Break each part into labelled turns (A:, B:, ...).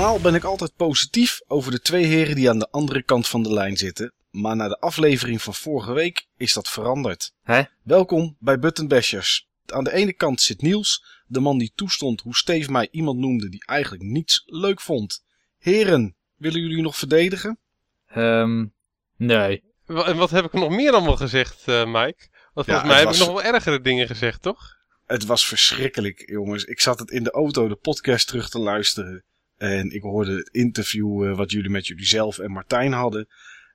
A: Normaal ben ik altijd positief over de twee heren die aan de andere kant van de lijn zitten. Maar na de aflevering van vorige week is dat veranderd.
B: Hè?
A: Welkom bij Button Bashers. Aan de ene kant zit Niels, de man die toestond hoe Steve mij iemand noemde die eigenlijk niets leuk vond. Heren, willen jullie nog verdedigen?
B: Ehm nee.
C: En wat heb ik nog meer allemaal gezegd, eh, Mike? Want
A: Ja,
C: volgens mij heb ik nog wel ergere dingen gezegd, toch?
A: Het was verschrikkelijk, jongens. Ik zat het in de auto de podcast terug te luisteren. En ik hoorde het interview eh, wat jullie met jullie zelf en Martijn hadden.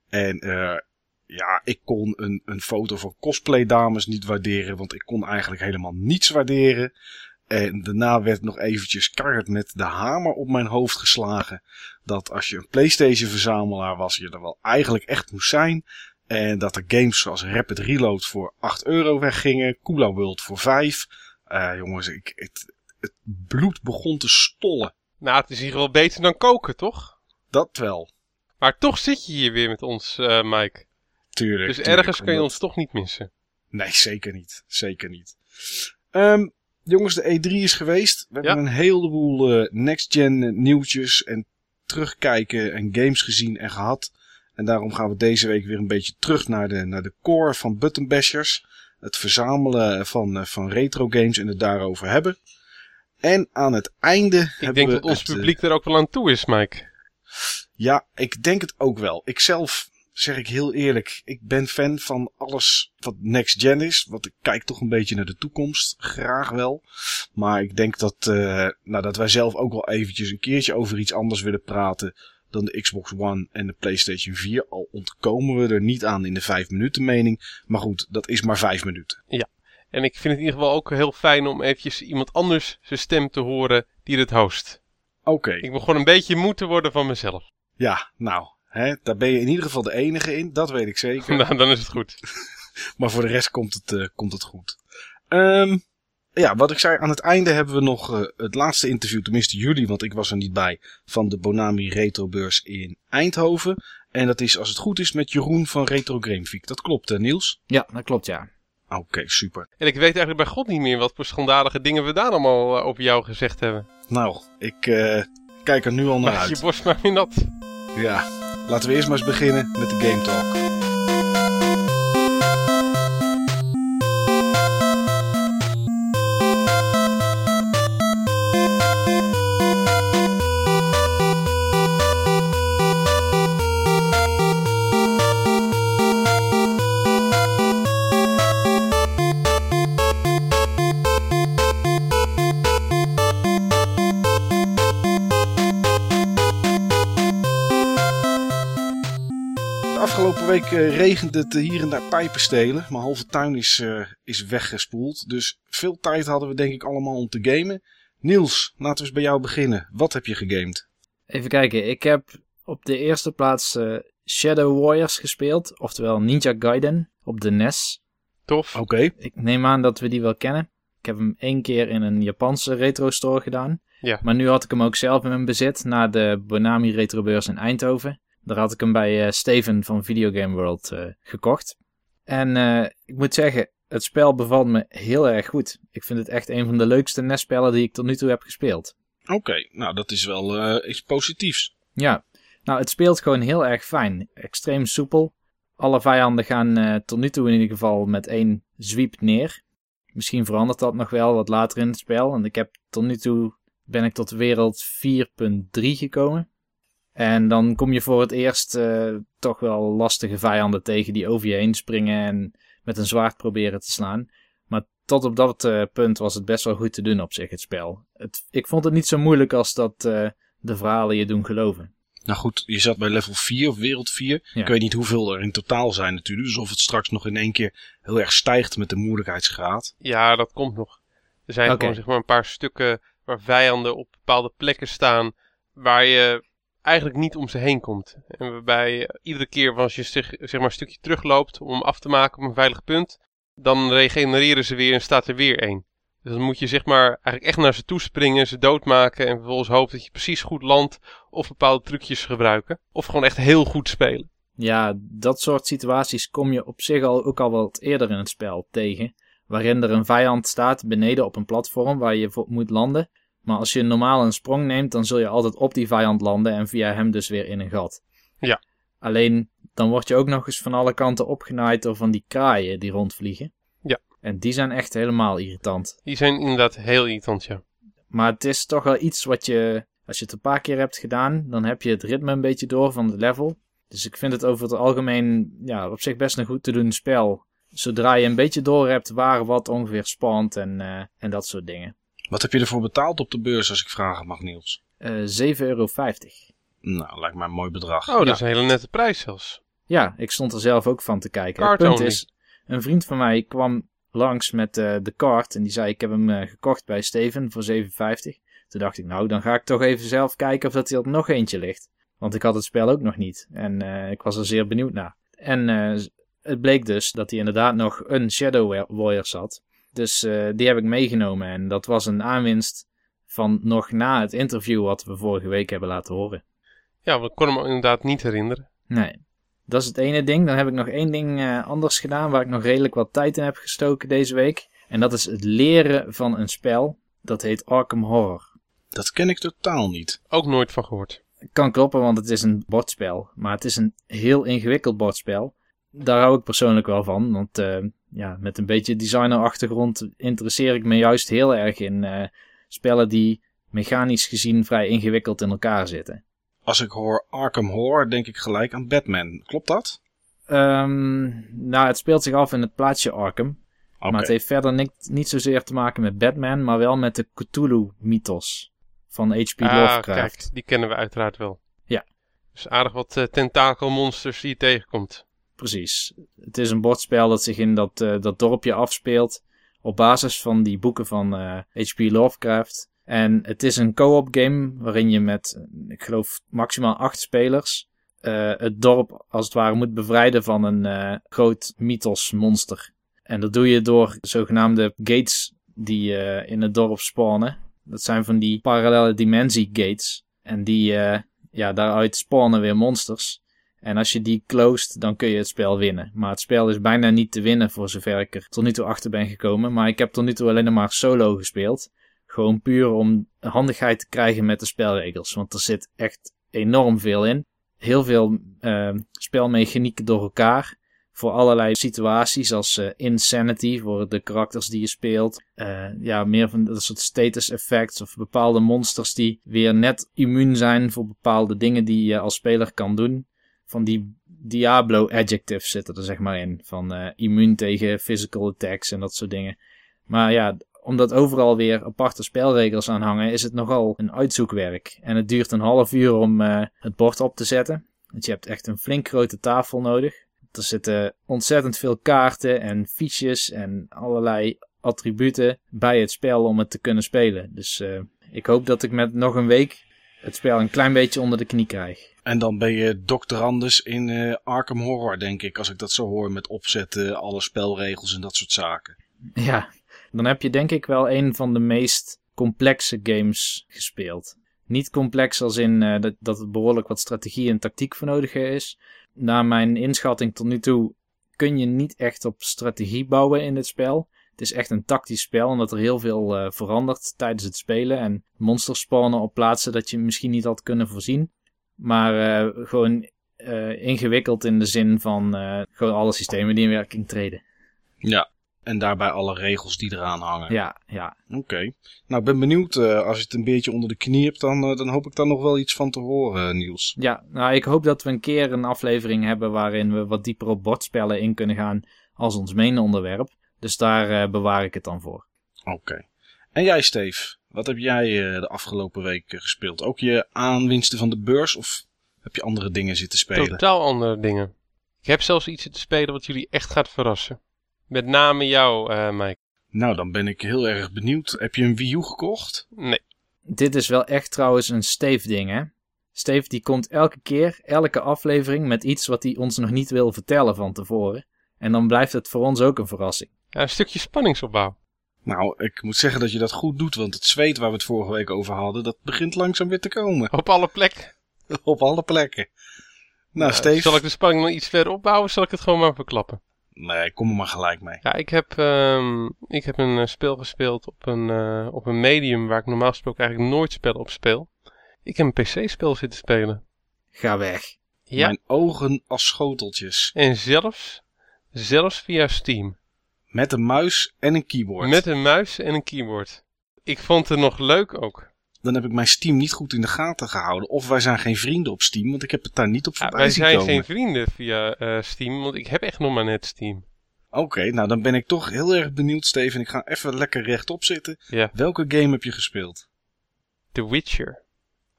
A: En eh, ja, ik kon een, een foto van cosplay dames niet waarderen. Want ik kon eigenlijk helemaal niets waarderen. En daarna werd nog eventjes keihard met de hamer op mijn hoofd geslagen. Dat als je een Playstation verzamelaar was, je er wel eigenlijk echt moest zijn. En dat er games zoals Rapid Reload voor 8 euro weggingen. Kula World voor 5. Eh, jongens, ik, het, het bloed begon te stollen.
C: Nou, het is hier wel beter dan koken, toch?
A: Dat wel.
C: Maar toch zit je hier weer met ons, eh, Mike.
A: Tuurlijk.
C: Dus
A: tuurlijk,
C: ergens kun je ons toch niet missen.
A: Nee, zeker niet. Zeker niet. Ehm, jongens, de E3 is geweest. We
C: Ja.
A: hebben een heleboel eh, next-gen nieuwtjes en terugkijken en games gezien en gehad. En daarom gaan we deze week weer een beetje terug naar de, naar de core van Button Bashers. Het verzamelen van, eh, van retro games en het daarover hebben. En aan het einde
C: Ik
A: hebben
C: denk
A: we
C: dat ons
A: het, eh,
C: publiek er ook wel aan toe is, Mike.
A: Ja, ik denk het ook wel. Ik zelf, zeg ik heel eerlijk, ik ben fan van alles wat next gen is. Want ik kijk toch een beetje naar de toekomst. Graag wel. Maar ik denk dat, eh, nou, dat wij zelf ook wel eventjes een keertje over iets anders willen praten dan de Xbox One en de PlayStation 4. Al ontkomen we er niet aan in de 5 minuten mening. Maar goed, dat is maar 5 minuten.
C: En ik vind het in ieder geval ook heel fijn om eventjes iemand anders zijn stem te horen die het host.
A: Oké,
C: Ik begon een beetje moe te worden van mezelf.
A: ja, nou, hè, daar ben je in ieder geval de enige in. Dat weet ik zeker.
C: nou, dan is het goed.
A: Maar voor de rest komt het, eh, komt het goed. Ehm, ja, wat ik zei, aan het einde hebben we nog eh, het laatste interview, tenminste jullie, want ik was er niet bij, van de Bonami Retrobeurs in Eindhoven. En dat is, als het goed is, met Jeroen van Retro Gramefiek. Dat klopt, hè, Niels?
B: Ja, dat klopt ja.
A: Oké, super.
C: En ik weet eigenlijk bij God niet meer wat voor schandalige dingen we daar allemaal eh, over jou gezegd hebben.
A: Nou, ik eh, kijk er nu al naar
C: Maak je
A: uit.
C: borst maar weer nat.
A: Ja, laten we eerst maar eens beginnen met de Game Talk. Week eh, regent het hier en daar pijpen stelen. Mijn halve tuin is, eh, is weggespoeld. Dus veel tijd hadden we denk ik allemaal om te gamen. Niels, laten we eens bij jou beginnen. Wat heb je gegamed?
B: Even kijken, ik heb op de eerste plaats eh, Shadow Warriors gespeeld, oftewel Ninja Gaiden op de NES.
C: Tof.
A: Oké,
B: Ik neem aan dat we die wel kennen. Ik heb hem één keer in een Japanse retro store gedaan.
C: Ja.
B: Maar nu had ik hem ook zelf in mijn bezit na de Bonami Retrobeurs in Eindhoven. Daar had ik hem bij eh, Steven van Videogame World eh, gekocht. En eh, ik moet zeggen, het spel bevalt me heel erg goed. Ik vind het echt een van de leukste NES-spellen die ik tot nu toe heb gespeeld.
A: oké. Nou, dat is wel eh, iets positiefs.
B: Ja, nou het speelt gewoon heel erg fijn. Extreem soepel. Alle vijanden gaan tot nu toe in ieder geval met één zwiep neer. Misschien verandert dat nog wel wat later in het spel. Want ik heb tot nu toe ben ik tot wereld 4.3 gekomen. En dan kom je voor het eerst eh, toch wel lastige vijanden tegen die over je heen springen en met een zwaard proberen te slaan. Maar tot op dat eh, punt was het best wel goed te doen op zich, het spel. Het, ik vond het niet zo moeilijk als dat eh, de verhalen je doen geloven.
A: Nou goed, je zat bij level 4 of wereld 4.
B: Ja.
A: Ik weet niet hoeveel er in totaal zijn natuurlijk. Dus of het straks nog in één keer heel erg stijgt met de moeilijkheidsgraad.
C: Ja, dat komt nog. Er zijn gewoon zeg maar een paar stukken waar vijanden op bepaalde plekken staan waar je eigenlijk niet om ze heen komt. En waarbij eh, iedere keer als je zich, zeg maar een stukje terugloopt om af te maken op een veilig punt, dan regenereren ze weer en staat er weer één. Dus dan moet je zeg maar eigenlijk echt naar ze toe springen, ze doodmaken en vervolgens hopen dat je precies goed landt of bepaalde trucjes gebruiken. Of gewoon echt heel goed spelen.
B: Ja, dat soort situaties kom je op zich al ook al wat eerder in het spel tegen. Waarin er een vijand staat beneden op een platform waar je moet landen. Maar als je normaal een sprong neemt, dan zul je altijd op die vijand landen en via hem dus weer in een gat.
C: Ja.
B: Alleen, dan word je ook nog eens van alle kanten opgenaaid door van die kraaien die rondvliegen.
C: Ja.
B: En die zijn echt helemaal irritant.
C: Die zijn inderdaad heel irritant, ja.
B: Maar het is toch wel iets wat je, als je het een paar keer hebt gedaan, dan heb je het ritme een beetje door van het level. Dus ik vind het over het algemeen ja, op zich best een goed te doen spel. Zodra je een beetje door hebt waar wat ongeveer spant en, eh, en dat soort dingen.
A: Wat heb je ervoor betaald op de beurs, als ik vragen mag, Niels?
B: Eh 7,50 euro.
A: Nou, lijkt mij een mooi bedrag.
C: Oh, dat is een hele nette prijs zelfs.
B: Ja, ik stond er zelf ook van te kijken.
C: Card
B: het punt
C: only.
B: is, een vriend van mij kwam langs met eh, de kaart en die zei ik heb hem eh, gekocht bij Steven voor 7,50. Toen dacht ik nou, dan ga ik toch even zelf kijken of dat er nog eentje ligt. Want ik had het spel ook nog niet en eh, ik was er zeer benieuwd naar. En eh, het bleek dus dat hij inderdaad nog een Shadow Warrior zat. Dus eh, die heb ik meegenomen en dat was een aanwinst van nog na het interview wat we vorige week hebben laten horen.
C: Ja, want ik kon hem inderdaad niet herinneren.
B: Nee. Dat is het ene ding. Dan heb ik nog één ding eh, anders gedaan waar ik nog redelijk wat tijd in heb gestoken deze week. En dat is het leren van een spel. Dat heet Arkham Horror.
A: Dat ken ik totaal niet.
C: Ook nooit van gehoord.
B: Kan kloppen, want het is een bordspel. Maar het is een heel ingewikkeld bordspel. Daar hou ik persoonlijk wel van. Want eh, ja, met een beetje designerachtergrond interesseer ik me juist heel erg in eh, spellen die mechanisch gezien vrij ingewikkeld in elkaar zitten.
A: Als ik hoor Arkham Horror, denk ik gelijk aan Batman. Klopt dat?
B: Ehm, nou, het speelt zich af in het plaatsje Arkham. Maar het heeft verder niet, niet zozeer te maken met Batman, maar wel met de Cthulhu-mythos van H.P.
C: Ah,
B: Lovecraft.
C: kijk, die kennen we uiteraard wel.
B: Ja.
C: Dus aardig wat eh, tentakelmonsters die je tegenkomt.
B: Precies. Het is een bordspel dat zich in dat, eh, dat dorpje afspeelt op basis van die boeken van eh, H.P. Lovecraft. En het is een co-op game waarin je met, eh, ik geloof, maximaal acht spelers eh, het dorp als het ware moet bevrijden van een eh, groot mythos monster. En dat doe je door zogenaamde gates die eh, in het dorp spawnen. Dat zijn van die parallele dimensie gates. En die, eh, ja, daaruit spawnen weer monsters. En als je die closed, dan kun je het spel winnen. Maar het spel is bijna niet te winnen voor zover ik er tot nu toe achter ben gekomen. Maar ik heb tot nu toe alleen maar solo gespeeld. Gewoon puur om handigheid te krijgen met de spelregels. Want er zit echt enorm veel in. Heel veel eh, spelmechanieken door elkaar. Voor allerlei situaties als eh, insanity voor de karakters die je speelt. Eh, ja, meer van dat soort status effects of bepaalde monsters die weer net immuun zijn voor bepaalde dingen die je als speler kan doen. Van die Diablo adjectives zitten er zeg maar in. Van eh, immuun tegen physical attacks en dat soort dingen. Maar ja, omdat overal weer aparte spelregels aan hangen, is het nogal een uitzoekwerk. En het duurt een half uur om eh, het bord op te zetten. Want je hebt echt een flink grote tafel nodig. Er zitten ontzettend veel kaarten en fiches en allerlei attributen bij het spel om het te kunnen spelen. Dus eh, ik hoop dat ik met nog een week het spel een klein beetje onder de knie krijg.
A: En dan ben je doctorandus in eh, Arkham Horror, denk ik. Als ik dat zo hoor met opzetten, alle spelregels en dat soort zaken.
B: Ja, dan heb je denk ik wel een van de meest complexe games gespeeld. Niet complex als in eh, dat, dat het behoorlijk wat strategie en tactiek voor nodig is. Naar mijn inschatting tot nu toe kun je niet echt op strategie bouwen in dit spel. Het is echt een tactisch spel, omdat er heel veel eh, verandert tijdens het spelen. En monsters spawnen op plaatsen dat je misschien niet had kunnen voorzien. Maar eh, gewoon eh, ingewikkeld in de zin van eh, gewoon alle systemen die in werking treden.
A: Ja. En daarbij alle regels die eraan hangen.
B: Ja, ja.
A: Oké. Nou, ik ben benieuwd. als je het een beetje onder de knie hebt, dan, dan hoop ik daar nog wel iets van te horen, Niels.
B: Ja, nou ik hoop dat we een keer een aflevering hebben waarin we wat dieper op bordspellen in kunnen gaan als ons main onderwerp. Dus daar bewaar ik het dan voor.
A: Oké. En jij, Steve? Wat heb jij eh, de afgelopen week eh, gespeeld? Ook je aanwinsten van de beurs of heb je andere dingen zitten spelen?
C: Totaal andere dingen. Ik heb zelfs iets te spelen wat jullie echt gaat verrassen. Met name jou, eh Mike.
A: Nou, dan ben ik heel erg benieuwd. Heb je een Wii U gekocht?
C: Nee.
B: Dit is wel echt trouwens een Steve ding hè. Steve die komt elke keer, elke aflevering met iets wat hij ons nog niet wil vertellen van tevoren. En dan blijft het voor ons ook een verrassing.
C: Ja, een stukje spanningsopbouw.
A: Nou, ik moet zeggen dat je dat goed doet, want het zweet waar we het vorige week over hadden, dat begint langzaam weer te komen.
C: Op alle plekken.
A: Op alle plekken. Nou,
C: Eh,
A: Steve.
C: Zal ik de spanning nog iets verder opbouwen? Zal ik het gewoon maar verklappen?
A: Nee, kom er maar gelijk mee.
C: Ja, ik heb, ehm, ik heb een eh, spel gespeeld op een, eh, op een medium waar ik normaal gesproken eigenlijk nooit spellen op speel. Ik heb een PC-spel zitten spelen.
B: Ga weg.
C: Ja.
A: Mijn ogen als schoteltjes.
C: En zelfs, zelfs via Steam.
A: Met een muis en een keyboard.
C: Met een muis en een keyboard. Ik vond het nog leuk ook.
A: Dan heb ik mijn Steam niet goed in de gaten gehouden. Of wij zijn geen vrienden op Steam, want ik heb het daar niet op
C: Ja,
A: voorbij
C: wij
A: zien
C: zijn
A: komen.
C: geen vrienden via eh, Steam, want ik heb echt nog maar net Steam.
A: Oké, nou dan ben ik toch heel erg benieuwd, Steven. Ik ga even lekker rechtop zitten.
C: Ja.
A: Welke game heb je gespeeld?
C: The Witcher.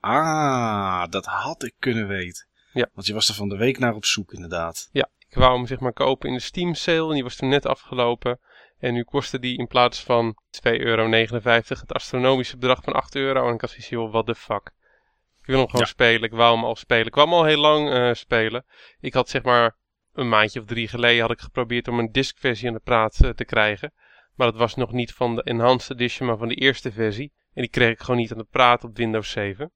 A: Ah, dat had ik kunnen weten.
C: Ja.
A: Want je was er van de week naar op zoek, inderdaad.
C: Ja, ik wou hem zeg maar kopen in de Steam sale en die was toen net afgelopen. En nu kostte die in plaats van 2,59 euro het astronomische bedrag van 8 euro. En ik had zoiets van, what the fuck. Ik wil hem gewoon
A: Ja.
C: spelen, ik wou hem al spelen. Ik wou hem al heel lang eh, spelen. Ik had zeg maar een maandje of drie geleden had ik geprobeerd om een discversie aan de praat eh, te krijgen. Maar dat was nog niet van de Enhanced Edition, maar van de eerste versie. En die kreeg ik gewoon niet aan de praat op Windows 7.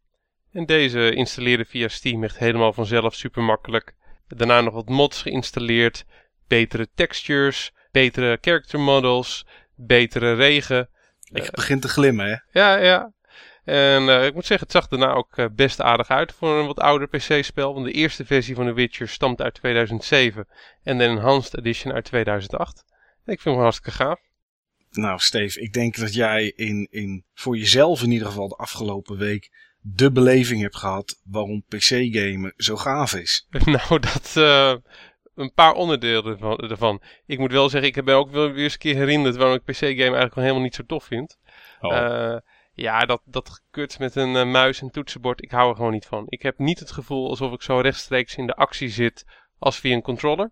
C: En deze installeerde via Steam echt helemaal vanzelf super makkelijk. Daarna nog wat mods geïnstalleerd. Betere textures, betere character models, betere regen.
A: Ik
C: Eh.
A: begin te glimmen, hè?
C: Ja, ja. En eh, ik moet zeggen, het zag daarna ook eh, best aardig uit voor een wat ouder PC-spel. Want de eerste versie van The Witcher stamt uit 2007 en de Enhanced Edition uit 2008. En ik vind hem hartstikke gaaf.
A: Nou, Steve, ik denk dat jij in, in, voor jezelf in ieder geval de afgelopen week de beleving hebt gehad waarom PC-gamen zo gaaf is.
C: nou, dat eh, een paar onderdelen ervan, ervan. Ik moet wel zeggen, ik ben ook wel weer eens een keer herinnerd waarom ik PC-game eigenlijk wel helemaal niet zo tof vind.
A: Oh.
C: Eh, ja, dat, dat gekut met een eh, muis en toetsenbord, ik hou er gewoon niet van. Ik heb niet het gevoel alsof ik zo rechtstreeks in de actie zit als via een controller.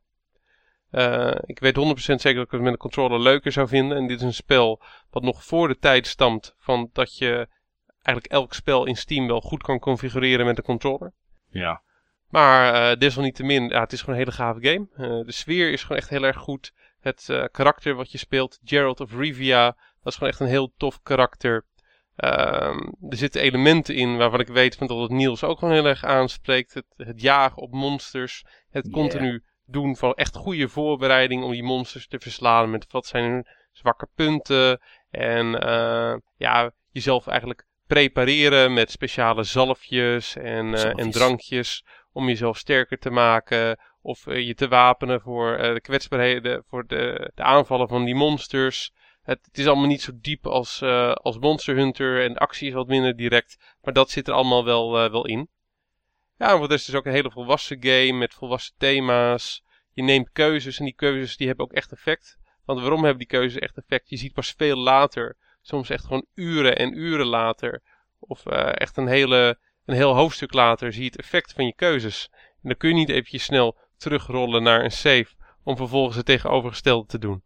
C: Ik weet 100% zeker dat ik het met een controller leuker zou vinden. En dit is een spel wat nog voor de tijd stamt van dat je eigenlijk elk spel in Steam wel goed kan configureren met een controller.
A: ja.
C: Maar eh, desalniettemin, ja, het is gewoon een hele gave game. Eh, de sfeer is gewoon echt heel erg goed. Het eh, karakter wat je speelt, Geralt of Rivia, dat is gewoon echt een heel tof karakter. Ehm, er zitten elementen in waarvan ik weet van dat het Niels ook gewoon heel erg aanspreekt. Het, het jagen op monsters, het
B: Yeah.
C: continu doen van echt goede voorbereiding om die monsters te verslaan. Met wat zijn hun zwakke punten. En eh, ja, jezelf eigenlijk prepareren met speciale zalfjes en, eh, en drankjes om jezelf sterker te maken. Of eh, je te wapenen voor eh, de kwetsbaarheden, voor de, de aanvallen van die monsters. Het, het is allemaal niet zo diep als, eh, als Monster Hunter en de actie is wat minder direct. Maar dat zit er allemaal wel, wel in. Ja, de rest is het ook een hele volwassen game met volwassen thema's. Je neemt keuzes en die keuzes die hebben ook echt effect. Want waarom hebben die keuzes echt effect? Je ziet pas veel later, soms echt gewoon uren en uren later. Of eh, echt een, hele, een heel hoofdstuk later zie je het effect van je keuzes. En dan kun je niet eventjes snel terugrollen naar een save om vervolgens het tegenovergestelde te doen.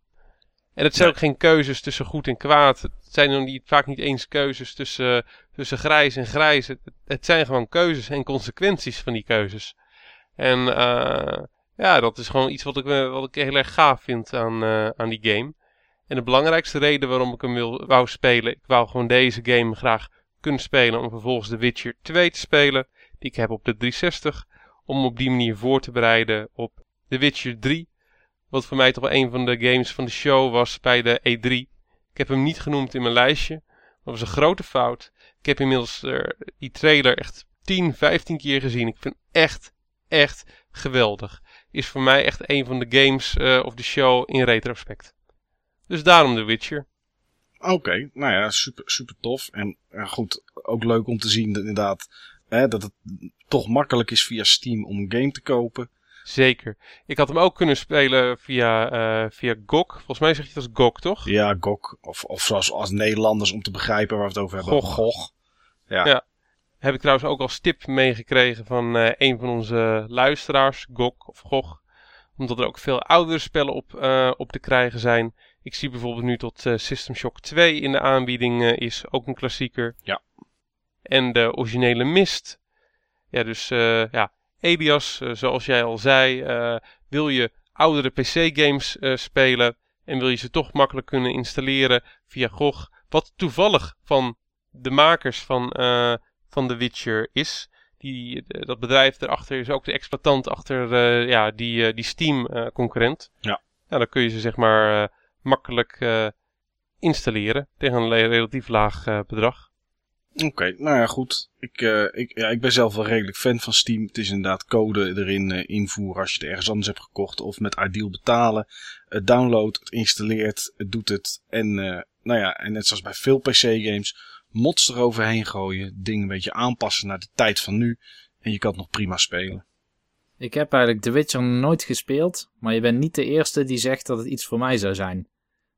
C: En het zijn ook geen keuzes tussen goed en kwaad. Het zijn dan niet, vaak niet eens keuzes tussen, tussen grijs en grijs. Het, het zijn gewoon keuzes en consequenties van die keuzes. En eh, ja, dat is gewoon iets wat ik, eh, wat ik heel erg gaaf vind aan, aan die game. En de belangrijkste reden waarom ik hem wil, wou spelen, ik wou gewoon deze game graag kunnen spelen om vervolgens The Witcher 2 te spelen, die ik heb op de 360, om op die manier voor te bereiden op The Witcher 3, wat voor mij toch wel een van de games van de show was bij de E3. Ik heb hem niet genoemd in mijn lijstje, dat was een grote fout. Ik heb inmiddels eh, die trailer echt 10, 15 keer gezien. Ik vind echt, echt geweldig. Is voor mij echt een van de games eh, of de show in retrospect. Dus daarom The Witcher.
A: Oké, nou ja, super, super tof. En ja, goed, ook leuk om te zien dat, inderdaad hè, dat het toch makkelijk is via Steam om een game te kopen.
C: Zeker. Ik had hem ook kunnen spelen via, eh via GOG. Volgens mij zeg je het als GOG, toch?
A: Ja, GOG. Of, of zoals als Nederlanders om te begrijpen waar we het over hebben.
C: GOG.
A: GOG. Ja.
C: Ja. Heb ik trouwens ook als tip meegekregen van eh, een van onze luisteraars, GOG of GOG. Omdat er ook veel oudere spellen op, eh, op te krijgen zijn. Ik zie bijvoorbeeld nu tot eh, System Shock 2 in de aanbieding eh, is. Ook een klassieker.
A: Ja.
C: En de originele Mist. Ja, dus eh, ja, Elias, zoals jij al zei, wil je oudere PC-games spelen en wil je ze toch makkelijk kunnen installeren via GOG, wat toevallig van de makers van, van The Witcher is. Die, dat bedrijf erachter is ook de exploitant achter ja, die, die Steam-concurrent.
A: Ja.
C: ja, dan kun je ze zeg maar makkelijk installeren tegen een relatief laag bedrag.
A: Oké, nou ja, goed. Ik, uh, ik, ja, ik ben zelf wel redelijk fan van Steam. Het is inderdaad code erin uh, invoeren als je het ergens anders hebt gekocht. Of met Ideal betalen. Het download, het installeert, het doet het. En, uh, nou ja, en net zoals bij veel PC-games, mods eroverheen gooien. Dingen een beetje aanpassen naar de tijd van nu. En je kan het nog prima spelen.
B: Ik heb eigenlijk The Witcher nooit gespeeld. Maar je bent niet de eerste die zegt dat het iets voor mij zou zijn.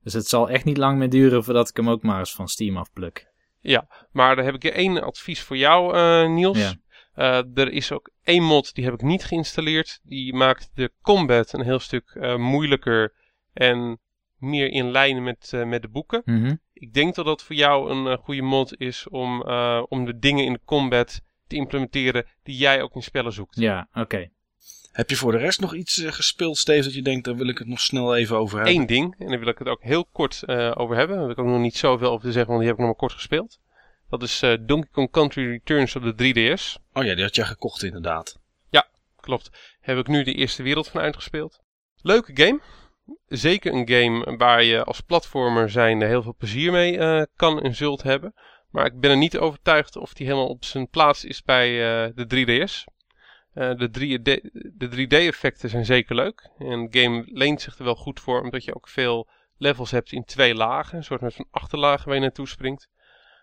B: Dus het zal echt niet lang meer duren voordat ik hem ook maar eens van Steam afpluk.
C: Ja, maar dan heb ik één advies voor jou, uh, Niels. Ja. Uh, er is ook één mod, die heb ik niet geïnstalleerd. Die maakt de combat een heel stuk uh, moeilijker en meer in lijn met, met de boeken.
B: Mm -hmm.
C: Ik denk dat dat voor jou een goede mod is om, om de dingen in de combat te implementeren die jij ook in spellen zoekt.
B: Ja, oké.
A: Heb je voor de rest nog iets gespeeld, Steve, dat je denkt, daar wil ik het nog snel even over hebben?
C: Eén ding, en daar wil ik het ook heel kort uh, over hebben. Daar heb ik ook nog niet zoveel over te zeggen, want die heb ik nog maar kort gespeeld. Dat is uh, Donkey Kong Country Returns op de 3DS.
A: Oh ja, die had jij gekocht inderdaad.
C: Ja, klopt. Heb ik nu de eerste wereld van uitgespeeld. Leuke game. Zeker een game waar je als platformer zijnde heel veel plezier mee uh, kan en zult hebben. Maar ik ben er niet overtuigd of die helemaal op zijn plaats is bij de 3DS. Uh, de 3D-effecten zijn zeker leuk. En game leent zich er wel goed voor, omdat je ook veel levels hebt in twee lagen. Een soort van achterlagen waar je naartoe springt.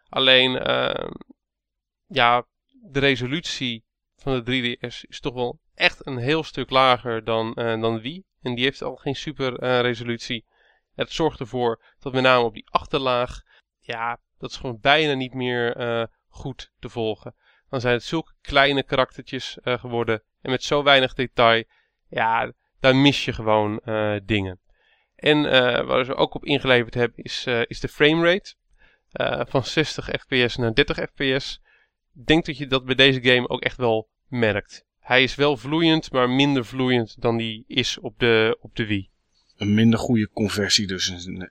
C: Alleen, uh, ja, de resolutie van de 3DS is toch wel echt een heel stuk lager dan, uh, dan Wii. En die heeft al geen super uh, resolutie. Het zorgt ervoor dat met name op die achterlaag, ja, dat is gewoon bijna niet meer goed te volgen dan zijn het zulke kleine karaktertjes uh, geworden. En met zo weinig detail, ja, daar mis je gewoon uh, dingen. En uh, waar ze ook op ingeleverd hebben is, is de framerate. van 60 fps naar 30 fps. Ik denk dat je dat bij deze game ook echt wel merkt. Hij is wel vloeiend, maar minder vloeiend dan die is op de, op de Wii.
A: Een minder goede conversie dus. En,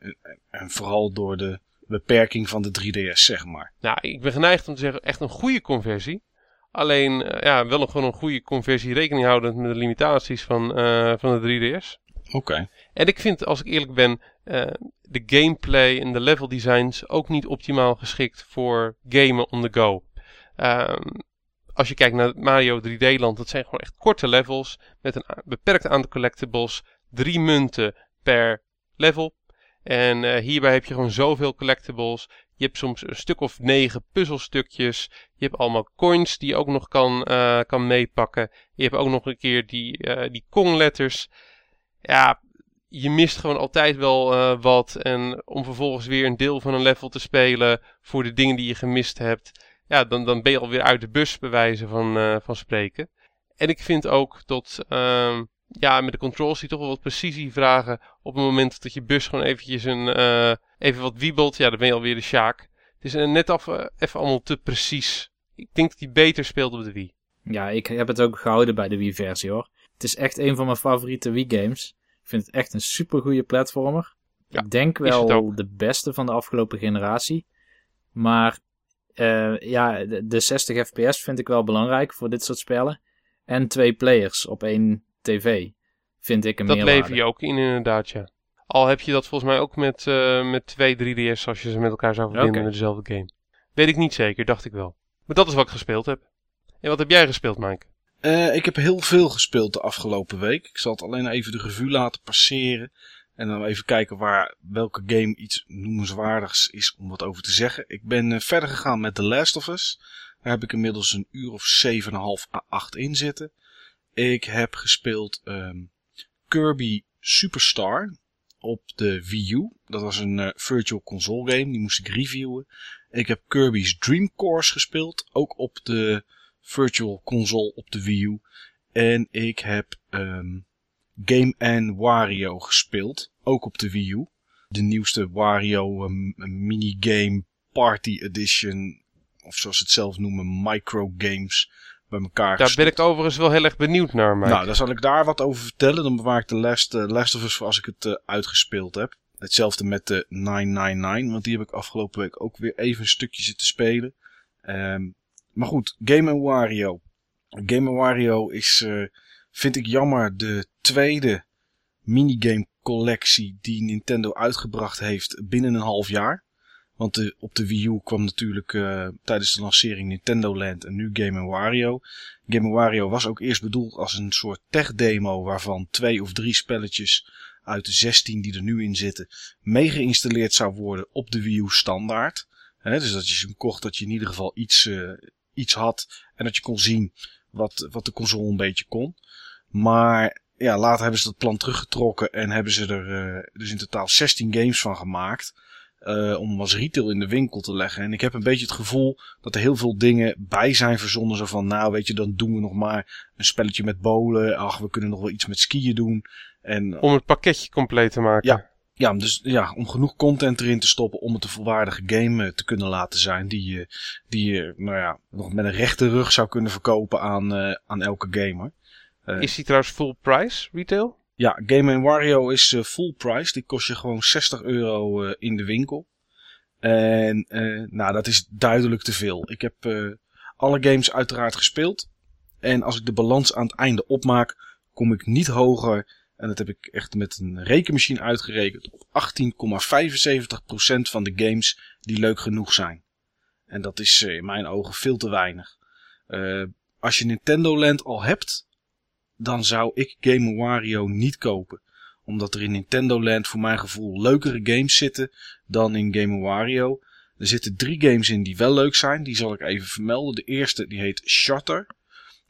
A: en vooral door de beperking van de 3DS, zeg maar.
C: Nou, ik ben geneigd om te zeggen echt een goede conversie. Alleen, uh, ja, wel nog gewoon een goede conversie rekening houdend met de limitaties van, uh, van de 3DS.
A: Oké. Okay.
C: En ik vind, als ik eerlijk ben, uh, de gameplay en de level designs ook niet optimaal geschikt voor gamen on the go. Um, als je kijkt naar Mario 3D Land, dat zijn gewoon echt korte levels met een beperkt aantal collectibles. Drie munten per level. En uh, hierbij heb je gewoon zoveel collectibles. Je hebt soms een stuk of negen puzzelstukjes. Je hebt allemaal coins die je ook nog kan, uh, kan meepakken. Je hebt ook nog een keer die, uh, die Kong-letters. Ja, je mist gewoon altijd wel wat. En om vervolgens weer een deel van een level te spelen voor de dingen die je gemist hebt. Ja, dan, dan ben je alweer uit de bus bewijzen van, van spreken. En ik vind ook dat ehm, ja, met de controls die toch wel wat precisie vragen. Op het moment dat je bus gewoon eventjes een, uh, even wat wiebelt, ja, dan ben je alweer de Sjaak. Het is net af, uh, even allemaal te precies. Ik denk dat hij beter speelt op de Wii.
B: Ja, ik heb het ook gehouden bij de Wii-versie hoor. Het is echt een van mijn favoriete Wii-games. Ik vind het echt een super goede platformer. Ja, ik denk wel de beste van de afgelopen generatie. Maar ja, de, de 60 fps vind ik wel belangrijk voor dit soort spellen. En twee players op één tv. Vind ik een
C: Dat
B: meerwaarde.
C: lever je ook in inderdaad, ja. Al heb je dat volgens mij ook met, uh, met twee 3DS als je ze met elkaar zou verbinden okay. in dezelfde game. Weet ik niet zeker, dacht ik wel. Maar dat is wat ik gespeeld heb. En wat heb jij gespeeld, Mike?
A: Uh, ik heb heel veel gespeeld de afgelopen week. Ik zal het alleen even de revue laten passeren. En dan even kijken waar welke game iets noemenswaardigs is om wat over te zeggen. Ik ben uh, verder gegaan met The Last of Us. Daar heb ik inmiddels een uur of 7,5 à 8 in zitten. Ik heb gespeeld um, Kirby Superstar op de Wii U. Dat was een uh, virtual console game, die moest ik reviewen. Ik heb Kirby's Dream Course gespeeld, ook op de virtual console op de Wii U. En ik heb um, Game Wario gespeeld, ook op de Wii U. De nieuwste Wario um, minigame Party Edition, of zoals ze het zelf noemen, microgames bij elkaar
C: Daar ben ik overigens wel heel erg benieuwd naar, Mike.
A: Nou, dan zal ik daar wat over vertellen. Dan bewaar ik de Last, uh, Last of Us voor als ik het uh, uitgespeeld heb. Hetzelfde met de 999, want die heb ik afgelopen week ook weer even een stukje zitten spelen. Um, maar goed, Game Wario. Game Wario is, uh, vind ik jammer, de tweede minigame collectie die Nintendo uitgebracht heeft binnen een half jaar. Want op de Wii U kwam natuurlijk uh, tijdens de lancering Nintendo Land en nu Game Wario. Game Wario was ook eerst bedoeld als een soort tech demo waarvan twee of drie spelletjes uit de 16 die er nu in zitten mee geïnstalleerd zou worden op de Wii U standaard. Dus dat je ze kocht dat je in ieder geval iets, uh, iets had en dat je kon zien wat, wat de console een beetje kon. Maar ja, later hebben ze dat plan teruggetrokken en hebben ze er uh, dus in totaal 16 games van gemaakt. Uh, om als retail in de winkel te leggen. En ik heb een beetje het gevoel dat er heel veel dingen bij zijn verzonnen. Zo van, nou weet je, dan doen we nog maar een spelletje met bolen. Ach, we kunnen nog wel iets met skiën doen. En,
C: om het pakketje compleet te maken.
A: Ja, ja, dus, ja, om genoeg content erin te stoppen om het een volwaardige game eh, te kunnen laten zijn. Die je, die je nou ja, nog met een rechte rug zou kunnen verkopen aan, uh, aan elke gamer.
C: Uh, is die trouwens full price retail?
A: Ja, Game Wario is uh, full price. Die kost je gewoon 60 euro uh, in de winkel. En uh, nou, dat is duidelijk te veel. Ik heb alle games uiteraard gespeeld. En als ik de balans aan het einde opmaak, kom ik niet hoger. En dat heb ik echt met een rekenmachine uitgerekend. Op 18,75% van de games die leuk genoeg zijn. En dat is in mijn ogen veel te weinig. als je Nintendo Land al hebt, dan zou ik Game Wario niet kopen. Omdat er in Nintendo Land voor mijn gevoel leukere games zitten dan in Game Wario. Er zitten drie games in die wel leuk zijn. Die zal ik even vermelden. De eerste die heet Shutter.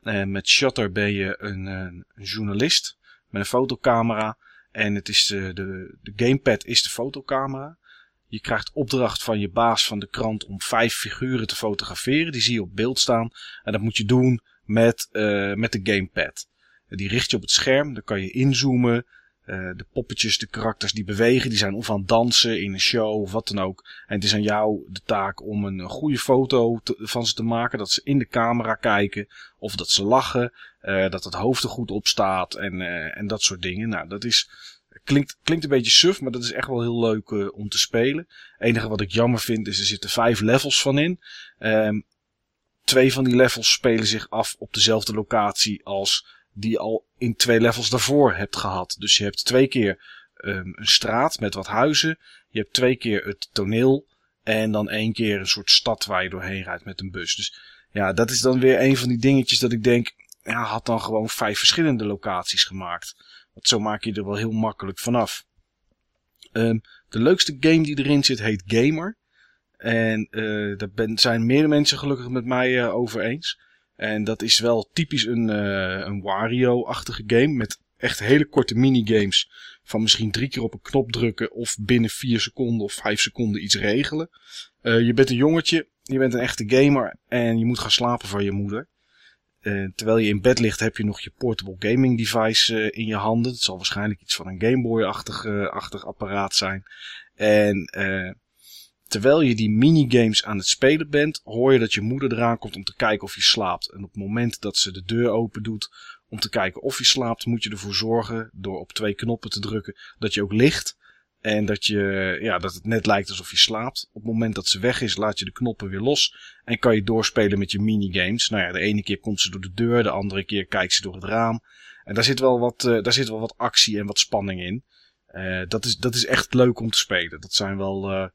A: En met Shutter ben je een, een, journalist met een fotocamera. En het is de, de, de gamepad is de fotocamera. Je krijgt opdracht van je baas van de krant om vijf figuren te fotograferen. Die zie je op beeld staan. En dat moet je doen met, uh, met de gamepad. Die richt je op het scherm, dan kan je inzoomen. Uh, de poppetjes, de karakters die bewegen, die zijn of aan het dansen in een show of wat dan ook. En het is aan jou de taak om een goede foto van ze te maken. Dat ze in de camera kijken. Of dat ze lachen. Uh, dat het hoofd er goed op staat. En, uh, en dat soort dingen. Nou, dat is, klinkt, klinkt een beetje suf, maar dat is echt wel heel leuk om te spelen. Het enige wat ik jammer vind is er zitten vijf levels van in. Um, twee van die levels spelen zich af op dezelfde locatie als die al in twee levels daarvoor hebt gehad. Dus je hebt twee keer um, een straat met wat huizen. Je hebt twee keer het toneel. En dan één keer een soort stad waar je doorheen rijdt met een bus. Dus ja, dat is dan weer een van die dingetjes dat ik denk. Ja, had dan gewoon vijf verschillende locaties gemaakt. Want zo maak je er wel heel makkelijk vanaf. Um, de leukste game die erin zit heet Gamer. En uh, daar ben, zijn meerdere mensen gelukkig met mij uh, over eens. En dat is wel typisch een, uh, een Wario-achtige game met echt hele korte minigames. Van misschien drie keer op een knop drukken of binnen vier seconden of vijf seconden iets regelen. Uh, je bent een jongetje, je bent een echte gamer en je moet gaan slapen van je moeder. Uh, terwijl je in bed ligt heb je nog je portable gaming device in je handen. Het zal waarschijnlijk iets van een Game Boy-achtig achtig apparaat zijn. En terwijl je die minigames aan het spelen bent, hoor je dat je moeder eraan komt om te kijken of je slaapt. En op het moment dat ze de deur open doet om te kijken of je slaapt, moet je ervoor zorgen, door op twee knoppen te drukken, dat je ook ligt. En dat, je, ja, dat het net lijkt alsof je slaapt. Op het moment dat ze weg is, laat je de knoppen weer los. En kan je doorspelen met je minigames. Nou ja, de ene keer komt ze door de deur, de andere keer kijkt ze door het raam. En daar zit wel wat, uh, daar zit wel wat actie en wat spanning in. Uh, dat, is, dat is echt leuk om te spelen. Dat zijn wel, uh,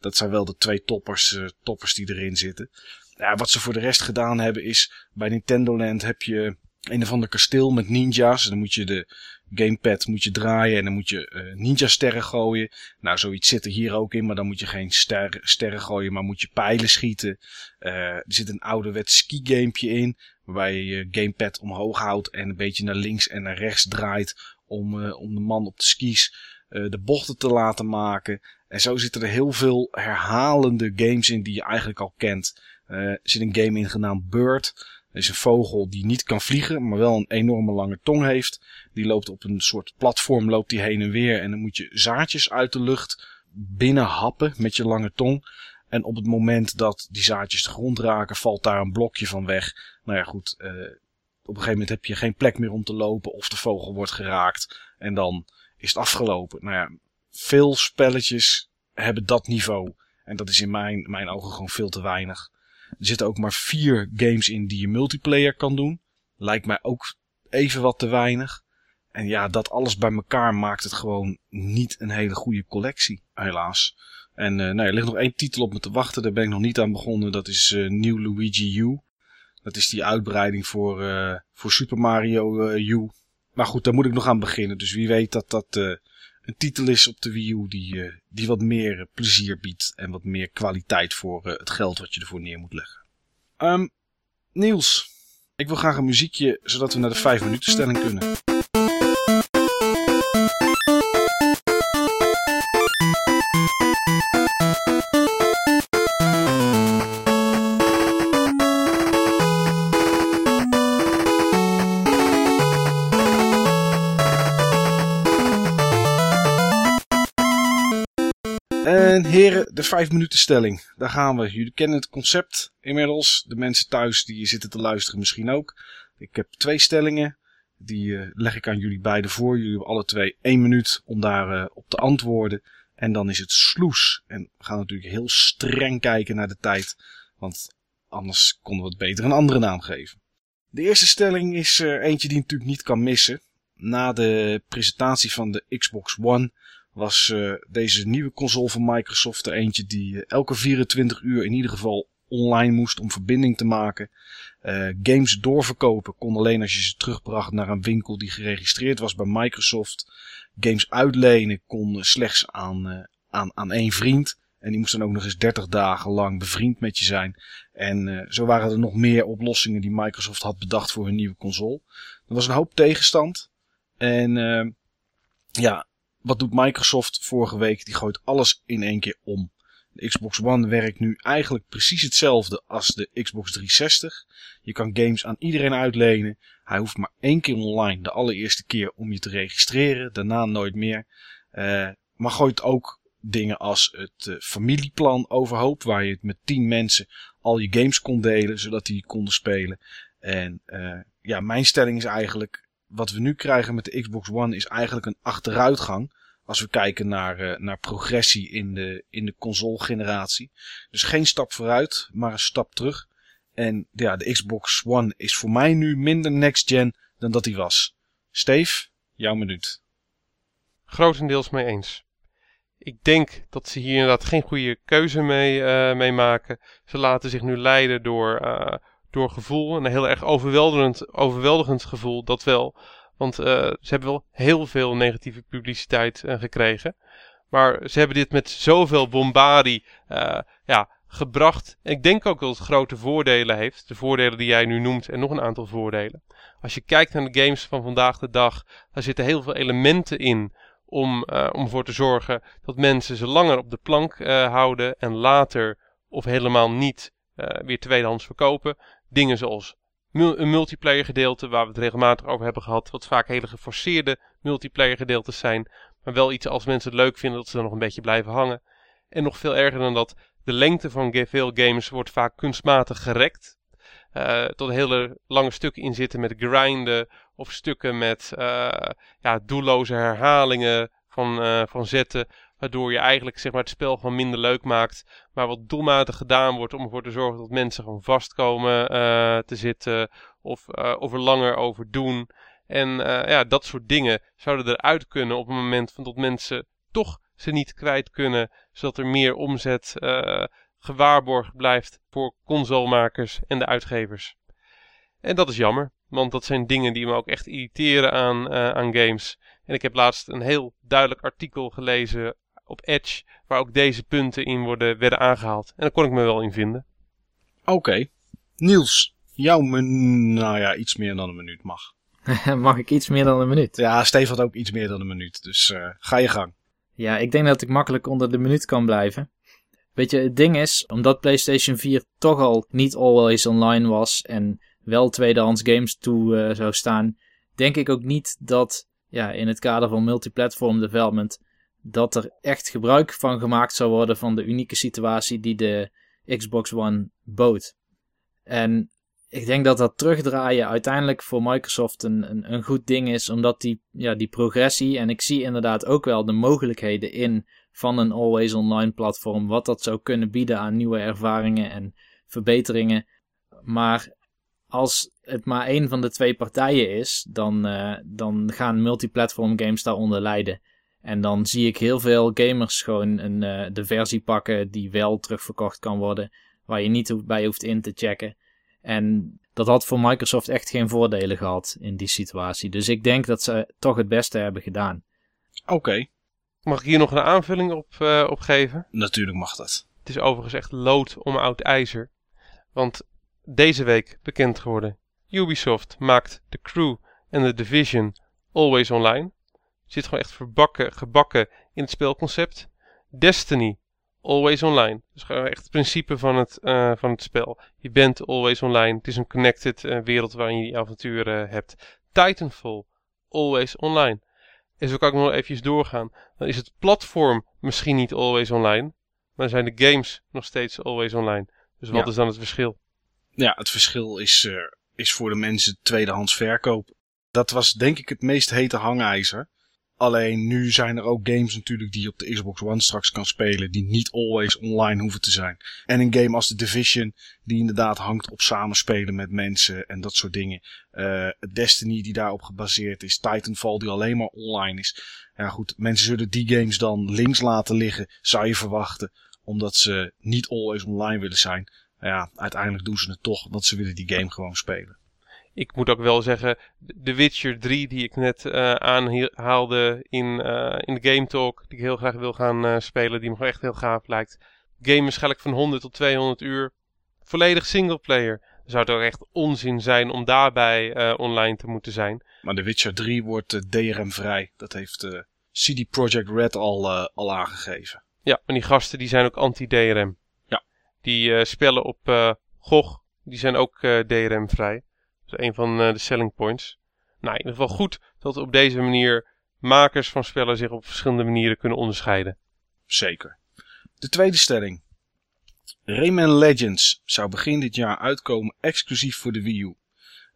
A: dat zijn wel de twee toppers, uh, toppers die erin zitten. Ja, wat ze voor de rest gedaan hebben is, bij Nintendo Land heb je een of ander kasteel met ninja's. Dan moet je de gamepad moet je draaien en dan moet je uh, ninja sterren gooien. Nou, zoiets zit er hier ook in, maar dan moet je geen ster, sterren gooien, maar moet je pijlen schieten. Uh, er zit een ouderwets ski gamepje in, waarbij je je gamepad omhoog houdt en een beetje naar links en naar rechts draait om, om de man op de skis de bochten te laten maken. En zo zitten er heel veel herhalende games in die je eigenlijk al kent. Uh, er zit een game in genaamd Bird. Dat is een vogel die niet kan vliegen, maar wel een enorme lange tong heeft. Die loopt op een soort platform, loopt die heen en weer. En dan moet je zaadjes uit de lucht binnen happen met je lange tong. En op het moment dat die zaadjes de grond raken, valt daar een blokje van weg. Nou ja, goed. Uh, op een gegeven moment heb je geen plek meer om te lopen of de vogel wordt geraakt. En dan is het afgelopen. Nou ja, veel spelletjes hebben dat niveau. En dat is in mijn, mijn ogen gewoon veel te weinig. Er zitten ook maar vier games in die je multiplayer kan doen. Lijkt mij ook even wat te weinig. en ja, dat alles bij elkaar maakt het gewoon niet een hele goede collectie, helaas. En uh, nou, er ligt nog één titel op me te wachten, daar ben ik nog niet aan begonnen. Dat is uh, New Luigi U. Dat is die uitbreiding voor, uh, voor Super Mario U. Maar goed, daar moet ik nog aan beginnen. Dus wie weet dat dat een titel is op de Wii U die, die wat meer plezier biedt. En wat meer kwaliteit voor het geld wat je ervoor neer moet leggen. Um, Niels, ik wil graag een muziekje zodat we naar de 5 minuten stelling kunnen. Heren, de 5 minuten stelling. Daar gaan we. Jullie kennen het concept inmiddels. De mensen thuis die zitten te luisteren misschien ook. Ik heb twee stellingen. Die uh, leg ik aan jullie beiden voor. Jullie hebben alle twee één minuut om daar uh, op te antwoorden. En dan is het sloes. En we gaan natuurlijk heel streng kijken naar de tijd. Want anders konden we het beter een andere naam geven. De eerste stelling is uh, eentje die natuurlijk niet kan missen. Na de presentatie van de Xbox One was uh, deze nieuwe console van Microsoft er eentje die uh, elke 24 uur in ieder geval online moest om verbinding te maken. Uh, games doorverkopen kon alleen als je ze terugbracht naar een winkel die geregistreerd was bij Microsoft. Games uitlenen kon slechts aan, aan, aan één vriend. En die moest dan ook nog eens 30 dagen lang bevriend met je zijn. En zo waren er nog meer oplossingen die Microsoft had bedacht voor hun nieuwe console. Er was een hoop tegenstand. En ja, wat doet Microsoft vorige week? Die gooit alles in één keer om. De Xbox One werkt nu eigenlijk precies hetzelfde als de Xbox 360. Je kan games aan iedereen uitlenen. Hij hoeft maar één keer online, de allereerste keer, om je te registreren. Daarna nooit meer. Uh, maar gooit ook dingen als het uh, familieplan overhoop. Waar je het met 10 mensen al je games kon delen, zodat die konden spelen. En uh, ja, mijn stelling is eigenlijk wat we nu krijgen met de Xbox One is eigenlijk een achteruitgang. Als we kijken naar, uh, naar progressie in de, in de console generatie. Dus geen stap vooruit, maar een stap terug. En ja, de Xbox One is voor mij nu minder next gen dan dat hij was. Steve, jouw minuut.
C: Grotendeels mee eens. Ik denk dat ze hier inderdaad geen goede keuze mee, uh, mee maken. Ze laten zich nu leiden door, uh, door gevoel. Een heel erg overweldigend, overweldigend gevoel, dat wel. Want uh, ze hebben wel heel veel negatieve publiciteit uh, gekregen. Maar ze hebben dit met zoveel bombardie uh, ja, gebracht. En ik denk ook dat het grote voordelen heeft. De voordelen die jij nu noemt en nog een aantal voordelen. Als je kijkt naar de games van vandaag de dag, daar zitten heel veel elementen in om, om ervoor te zorgen dat mensen ze langer op de plank houden en later of helemaal niet weer tweedehands verkopen. Dingen zoals een multiplayer gedeelte waar we het regelmatig over hebben gehad. Wat vaak hele geforceerde multiplayer gedeeltes zijn. Maar wel iets als mensen het leuk vinden dat ze er nog een beetje blijven hangen. En nog veel erger dan dat, de lengte van veel games wordt vaak kunstmatig gerekt. Uh, tot hele lange stukken in zitten met grinden. Of stukken met uh, ja, doelloze herhalingen van, uh, van zetten. Waardoor je eigenlijk zeg maar, het spel gewoon minder leuk maakt. Maar wat doelmatig gedaan wordt om ervoor te zorgen dat mensen gewoon vastkomen uh, te zitten. Of, uh, of er langer over doen. En uh, ja, dat soort dingen zouden eruit kunnen op het moment van dat mensen toch ze niet kwijt kunnen. Zodat er meer omzet gewaarborgd blijft voor consolemakers en de uitgevers. En dat is jammer, want dat zijn dingen die me ook echt irriteren aan, aan games. En ik heb laatst een heel duidelijk artikel gelezen op Edge, waar ook deze punten in worden, werden aangehaald. En daar kon ik me wel in vinden.
A: Oké. Okay. Niels, jouw nou ja, iets meer dan een minuut mag.
B: mag ik iets meer dan een minuut?
A: Ja, Steve had ook iets meer dan een minuut, dus uh, ga je gang.
B: Ja, ik denk dat ik makkelijk onder de minuut kan blijven. Weet je, het ding is, omdat PlayStation 4 toch al niet always online was en wel tweedehands games toe uh, zou staan, denk ik ook niet dat ja, in het kader van multiplatform development dat er echt gebruik van gemaakt zou worden van de unieke situatie die de Xbox One bood. En ik denk dat dat terugdraaien uiteindelijk voor Microsoft een, een, goed ding is, omdat die, ja, die progressie, en ik zie inderdaad ook wel de mogelijkheden in van een always online platform, wat dat zou kunnen bieden aan nieuwe ervaringen en verbeteringen. Maar als het maar één van de twee partijen is, dan, uh, dan gaan multiplatform games daaronder lijden. En dan zie ik heel veel gamers gewoon een, uh, de versie pakken die wel terugverkocht kan worden, waar je niet bij hoeft in te checken. En dat had voor Microsoft echt geen voordelen gehad in die situatie. Dus ik denk dat ze toch het beste hebben gedaan.
A: Oké.
C: Mag ik hier nog een aanvulling op, uh, op geven?
A: Natuurlijk mag dat.
C: Het is overigens echt lood om oud ijzer. Want deze week bekend geworden. Ubisoft maakt The Crew en The Division Always Online. Zit gewoon echt verbakken, gebakken in het spelconcept. Destiny Always Online. Dus gewoon echt het principe van het, uh, van het spel. Je bent always online. Het is een connected uh, wereld waarin je die avonturen hebt. Titanfall Always Online. En zo kan ik nog even doorgaan. Dan is het platform misschien niet always online. Maar zijn de games nog steeds always online. Dus wat
A: Ja.
C: is dan het verschil?
A: Ja, het verschil is, eh, is voor de mensen tweedehands verkoop. Dat was denk ik het meest hete hangijzer. Alleen nu zijn er ook games natuurlijk die je op de Xbox One straks kan spelen. Die niet always online hoeven te zijn. En een game als The Division die inderdaad hangt op samenspelen met mensen en dat soort dingen. Eh, Destiny die daarop gebaseerd is. Titanfall die alleen maar online is. Ja goed, mensen zullen die games dan links laten liggen, zou je verwachten. Omdat ze niet always online willen zijn. Ja, uiteindelijk doen ze het toch, want ze willen die game gewoon spelen.
C: Ik moet ook wel zeggen, The Witcher 3 die ik net eh, aanhaalde in, eh, in de Game Talk, die ik heel graag wil gaan eh, spelen, die me echt heel gaaf lijkt. Game waarschijnlijk van 100 tot 200 uur. Volledig singleplayer. Zou het ook echt onzin zijn om daarbij online te moeten zijn.
A: Maar The Witcher 3 wordt DRM-vrij. Dat heeft CD Projekt Red al, al aangegeven.
C: Ja, en die gasten die zijn ook anti-DRM.
A: Ja.
C: Die spellen op GOG, die zijn ook DRM-vrij. Dat een van eh, de selling points. Nou, in ieder geval goed dat op deze manier makers van spellen zich op verschillende manieren kunnen onderscheiden.
A: Zeker. De tweede stelling. Rayman Legends zou begin dit jaar uitkomen exclusief voor de Wii U.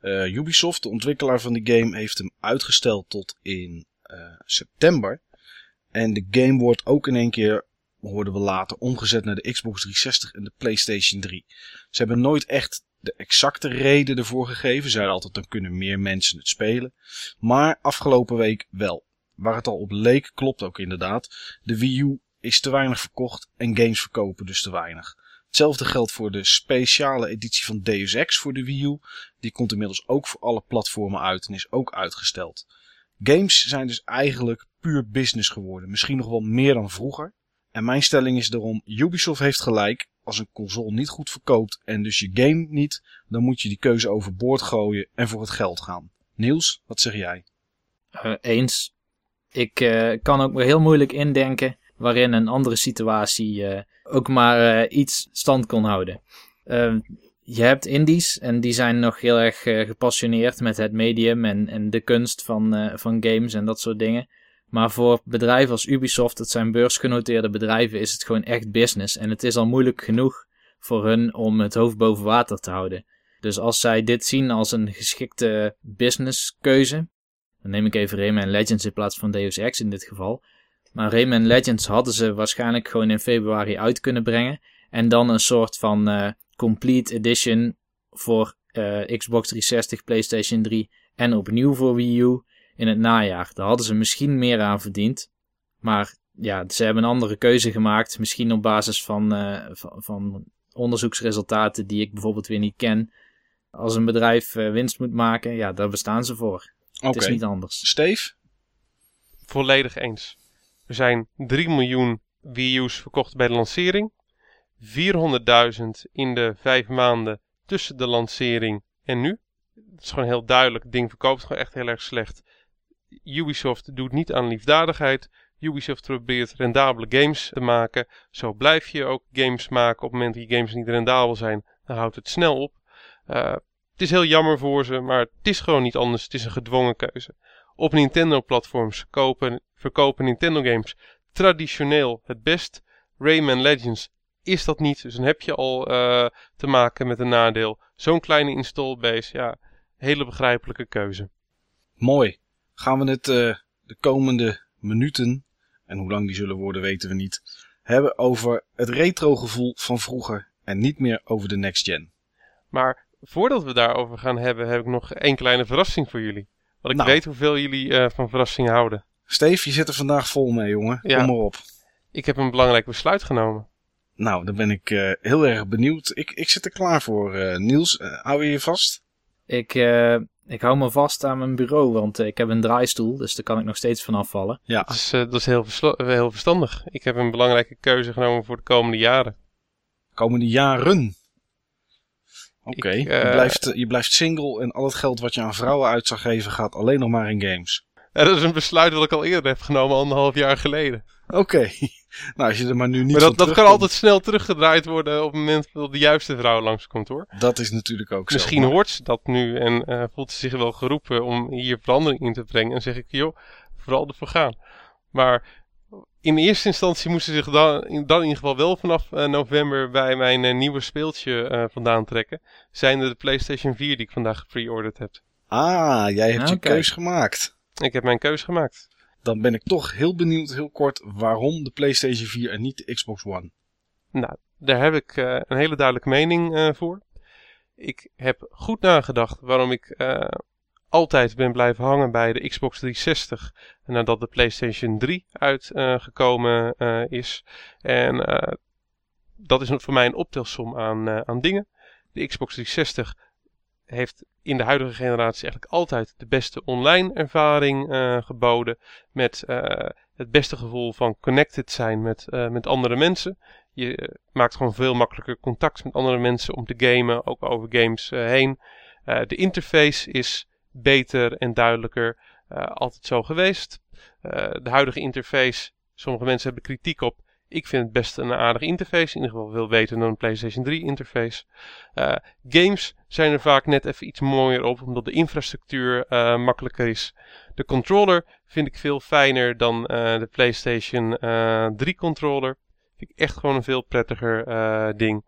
A: Eh, Ubisoft, de ontwikkelaar van de game, heeft hem uitgesteld tot in eh, september. En de game wordt ook in één keer, hoorden we later, omgezet naar de Xbox 360 en de PlayStation 3. Ze hebben nooit echt de exacte reden ervoor gegeven. Ze zeiden altijd, dan kunnen meer mensen het spelen. Maar afgelopen week wel. Waar het al op leek, klopt ook inderdaad. De Wii U is te weinig verkocht en games verkopen dus te weinig. Hetzelfde geldt voor de speciale editie van Deus Ex voor de Wii U. Die komt inmiddels ook voor alle platformen uit en is ook uitgesteld. Games zijn dus eigenlijk puur business geworden. Misschien nog wel meer dan vroeger. En mijn stelling is daarom, Ubisoft heeft gelijk. Als een console niet goed verkoopt en dus je game niet, dan moet je die keuze overboord gooien en voor het geld gaan. Niels, wat zeg jij?
B: Eh, eens. Ik eh, kan ook heel moeilijk indenken waarin een andere situatie eh, ook maar iets stand kon houden. Je hebt indies en die zijn nog heel erg gepassioneerd met het medium en, en de kunst van, van games en dat soort dingen. Maar voor bedrijven als Ubisoft, dat zijn beursgenoteerde bedrijven, is het gewoon echt business. En het is al moeilijk genoeg voor hun om het hoofd boven water te houden. Dus als zij dit zien als een geschikte businesskeuze, dan neem ik even Rayman Legends in plaats van Deus Ex in dit geval. Maar Rayman Legends hadden ze waarschijnlijk gewoon in februari uit kunnen brengen. En dan een soort van eh, complete edition voor eh, Xbox 360, PlayStation 3 en opnieuw voor Wii U in het najaar. Daar hadden ze misschien meer aan verdiend. Maar ja, ze hebben een andere keuze gemaakt. Misschien op basis van, eh, van, van onderzoeksresultaten die ik bijvoorbeeld weer niet ken. Als een bedrijf eh, winst moet maken, ja, daar bestaan ze voor.
A: Oké.
B: Het is niet anders.
A: Steve?
C: Volledig eens. Er zijn 3 miljoen Wii U's verkocht bij de lancering. 400.000 in de 5 maanden tussen de lancering en nu. Het is gewoon heel duidelijk. Het ding verkoopt gewoon echt heel erg slecht. Ubisoft doet niet aan liefdadigheid. Ubisoft probeert rendabele games te maken. Zo blijf je ook games maken. Op het moment dat die games niet rendabel zijn, dan houdt het snel op. Eh, het is heel jammer voor ze, maar het is gewoon niet anders. Het is een gedwongen keuze. Op Nintendo-platforms kopen, verkopen Nintendo-games traditioneel het best. Rayman Legends is dat niet, dus dan heb je al eh, te maken met een nadeel. Zo'n kleine installbase, ja, hele begrijpelijke keuze.
A: Mooi. Gaan we het eh, de komende minuten, en hoe lang die zullen worden weten we niet, hebben over het retro gevoel van vroeger en niet meer over de next gen.
C: Maar voordat we daarover gaan hebben, heb ik nog één kleine verrassing voor jullie. Want ik
A: Nou.
C: weet hoeveel jullie eh, van verrassingen houden.
A: Steve, je zit er vandaag vol mee, jongen.
C: Ja.
A: Kom maar op.
C: Ik heb een belangrijk besluit genomen.
A: Nou, dan ben ik eh, heel erg benieuwd. Ik, ik zit er klaar voor. eh, Niels, hou je je vast?
B: Ik, eh, ik hou me vast aan mijn bureau, want eh, ik heb een draaistoel, dus daar kan ik nog steeds van afvallen.
A: Ja.
C: Dat is, eh, dat is heel, eh, heel verstandig. Ik heb een belangrijke keuze genomen voor de komende jaren.
A: Komende jaren. Oké, je, blijft, je blijft single en al het geld wat je aan vrouwen uit zou geven gaat alleen nog maar in games.
C: Dat is een besluit dat ik al eerder heb genomen, anderhalf jaar geleden.
A: Oké, nou als je er maar nu niet
C: maar dat, dat kan altijd snel teruggedraaid worden op het moment dat de juiste vrouw langskomt hoor.
A: Dat is natuurlijk ook zo.
C: Misschien
A: maar-
C: hoort ze dat nu en eh, voelt ze zich wel geroepen om hier verandering in te brengen. En zeg ik, joh, vooral ervoor gaan. Maar in eerste instantie moest ze zich dan, in- dan in ieder geval wel vanaf eh, november bij mijn eh, nieuwe speeltje vandaan trekken. Zijnde de PlayStation 4 die ik vandaag gepreorderd heb.
A: Ah, jij hebt je keus gemaakt.
C: Ik heb mijn keus gemaakt.
A: Dan ben ik toch heel benieuwd, heel kort, waarom de PlayStation 4 en niet de Xbox One.
C: Nou, daar heb ik eh, een hele duidelijke mening eh, voor. Ik heb goed nagedacht waarom ik eh, altijd ben blijven hangen bij de Xbox 360 nadat de PlayStation 3 uitgekomen is. En dat is voor mij een optelsom aan, aan dingen. De Xbox 360 heeft in de huidige generatie eigenlijk altijd de beste online ervaring eh, geboden. Met eh, het beste gevoel van connected zijn met, eh, met andere mensen. Je maakt gewoon veel makkelijker contact met andere mensen om te gamen, ook over games heen. De interface is beter en duidelijker. altijd zo geweest. De huidige interface, sommige mensen hebben kritiek op. Ik vind het best een aardige interface. In ieder geval veel beter dan een PlayStation 3 interface. Eh, games zijn er vaak net even iets mooier op, omdat de infrastructuur eh, makkelijker is. De controller vind ik veel fijner dan eh, de PlayStation eh, 3 controller. Vind ik echt gewoon een veel prettiger ding.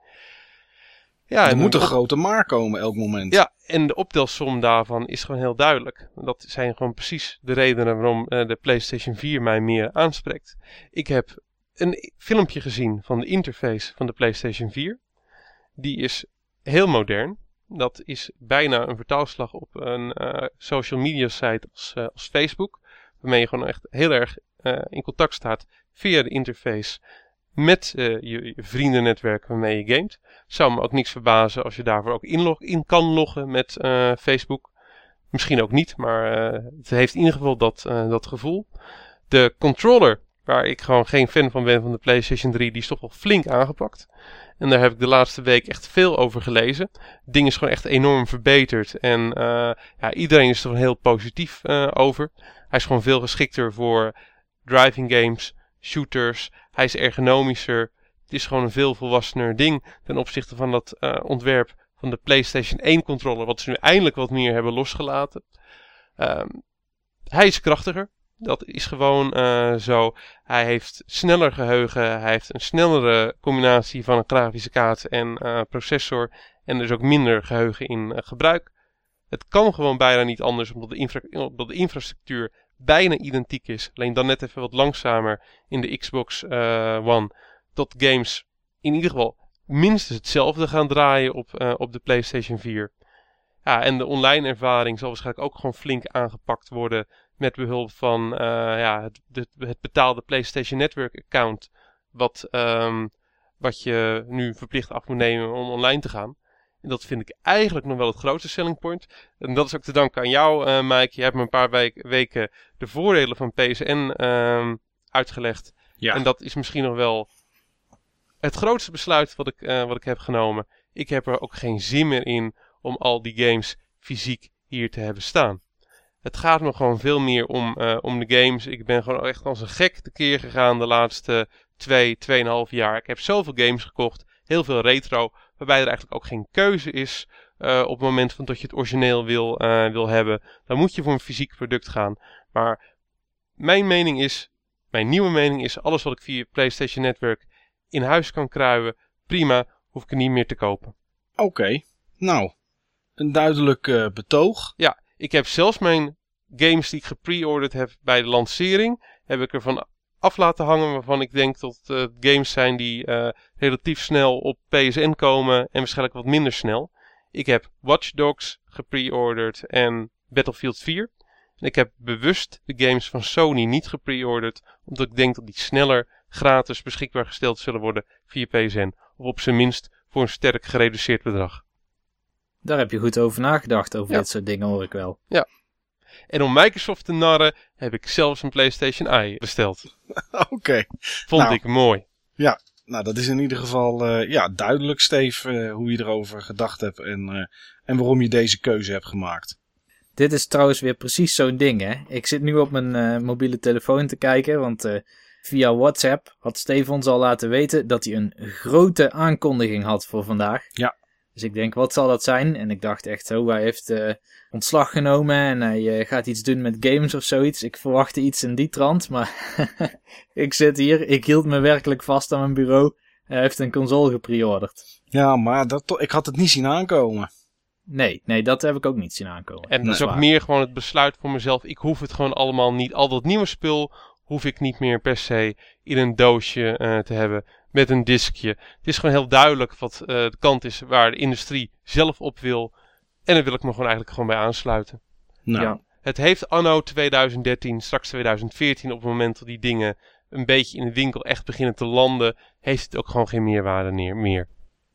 C: Ja,
A: er moet een
C: op-
A: grote maar komen elk moment.
C: ja, en de optelsom daarvan is gewoon heel duidelijk. Dat zijn gewoon precies de redenen waarom de PlayStation 4 mij meer aanspreekt. Ik heb een filmpje gezien van de interface van de PlayStation 4. Die is heel modern. Dat is bijna een vertaalslag op een eh, social media site als, eh, als Facebook. Waarmee je gewoon echt heel erg eh, in contact staat via de interface met je, je vriendennetwerk waarmee je gamet. Zou me ook niks verbazen als je daarvoor ook inlog, in kan loggen met Facebook. Misschien ook niet, maar het heeft in ieder geval dat, dat gevoel. De controller, waar ik gewoon geen fan van ben van de PlayStation 3, die is toch wel flink aangepakt. En daar heb ik de laatste week echt veel over gelezen. Het ding is gewoon echt enorm verbeterd. En eh, ja, iedereen is er heel positief eh, over. Hij is gewoon veel geschikter voor driving games, shooters. Hij is ergonomischer. Het is gewoon een veel volwassener ding ten opzichte van dat eh, ontwerp van de PlayStation 1 controller, wat ze nu eindelijk wat meer hebben losgelaten. Ehm, hij is krachtiger. Dat is gewoon eh, zo. Hij heeft sneller geheugen. Hij heeft een snellere combinatie van een grafische kaart en eh, processor. En er is ook minder geheugen in eh, gebruik. Het kan gewoon bijna niet anders, omdat de, infrastructuur bijna identiek is. Alleen dan net even wat langzamer in de Xbox One. Dat games in ieder geval minstens hetzelfde gaan draaien op, op de PlayStation 4. Ja, en de online ervaring zal waarschijnlijk ook gewoon flink aangepakt worden met behulp van eh, ja, het, de- het betaalde PlayStation Network account. Wat, ehm, wat je nu verplicht af moet nemen om online te gaan. En dat vind ik eigenlijk nog wel het grootste selling point. En dat is ook te danken aan jou, eh Mike. Je hebt me een paar week- weken de voordelen van PSN ehm, uitgelegd.
A: Ja.
C: En dat is misschien nog wel het grootste besluit wat ik, eh, wat ik heb genomen. Ik heb er ook geen zin meer in om al die games fysiek hier te hebben staan. Het gaat me gewoon veel meer om, eh, om de games. Ik ben gewoon echt als een gek tekeer gegaan de laatste twee, tweeënhalf jaar. Ik heb zoveel games gekocht, heel veel retro, waarbij er eigenlijk ook geen keuze is eh, op het moment van dat je het origineel wil, eh, wil hebben. Dan moet je voor een fysiek product gaan. Maar mijn mening is, mijn nieuwe mening is, alles wat ik via PlayStation Network in huis kan kruiven, prima, hoef ik er niet meer te kopen.
A: Oké, nou, een duidelijk betoog.
C: Ja, ik heb zelfs mijn games die ik gepreorderd heb bij de lancering, heb ik ervan af laten hangen waarvan ik denk dat het games zijn die eh, relatief snel op PSN komen en waarschijnlijk wat minder snel. Ik heb Watch Dogs gepre-orderd en Battlefield 4. En ik heb bewust de games van Sony niet gepre-orderd, omdat ik denk dat die sneller gratis beschikbaar gesteld zullen worden via PSN. Of op zijn minst voor een sterk gereduceerd bedrag.
B: Daar heb je goed over nagedacht, over
C: Ja.
B: dit soort dingen hoor ik wel.
C: En om Microsoft te narren heb ik zelfs een PlayStation Eye besteld.
A: Oké.
C: Vond
A: Nou.
C: ik mooi.
A: Nou, dat is in ieder geval eh, ja, duidelijk, Steve, eh, hoe je erover gedacht hebt en, eh, en waarom je deze keuze hebt gemaakt.
B: Dit is trouwens weer precies zo'n ding, hè. Ik zit nu op mijn eh, mobiele telefoon te kijken, want eh, via WhatsApp had Steven ons al laten weten dat hij een grote aankondiging had voor vandaag.
A: Ja.
B: Dus ik denk, wat zal dat zijn? En ik dacht echt, oh, hij heeft eh, ontslag genomen en hij eh, gaat iets doen met games of zoiets. Ik verwachtte iets in die trant, maar ik zit hier, ik hield me werkelijk vast aan mijn bureau. Hij heeft een console gepreorderd.
A: Ja, maar dat, ik had het niet zien aankomen.
B: Nee, nee, dat heb ik ook niet zien aankomen.
C: En dat is ook
B: waar.
C: meer gewoon het besluit voor mezelf. Ik hoef het gewoon allemaal niet. Al dat nieuwe spul hoef ik niet meer per se in een doosje eh, te hebben met een diskje. Het is gewoon heel duidelijk wat eh, de kant is waar de industrie zelf op wil. En daar wil ik me gewoon eigenlijk gewoon bij aansluiten.
A: Nou,
B: Ja.
C: Het heeft anno 2013, straks 2014, op het moment dat die dingen een beetje in de winkel echt beginnen te landen, heeft het ook gewoon geen meerwaarde meer.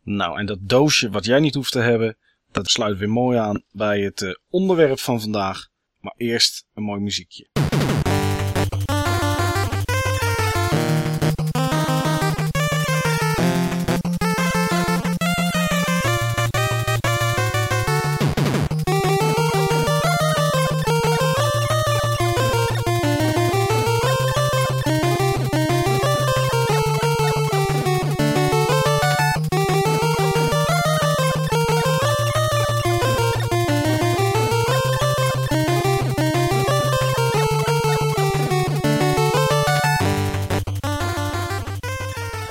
A: nou, en dat doosje wat jij niet hoeft te hebben, dat sluit weer mooi aan bij het eh, onderwerp van vandaag. Maar eerst een mooi muziekje.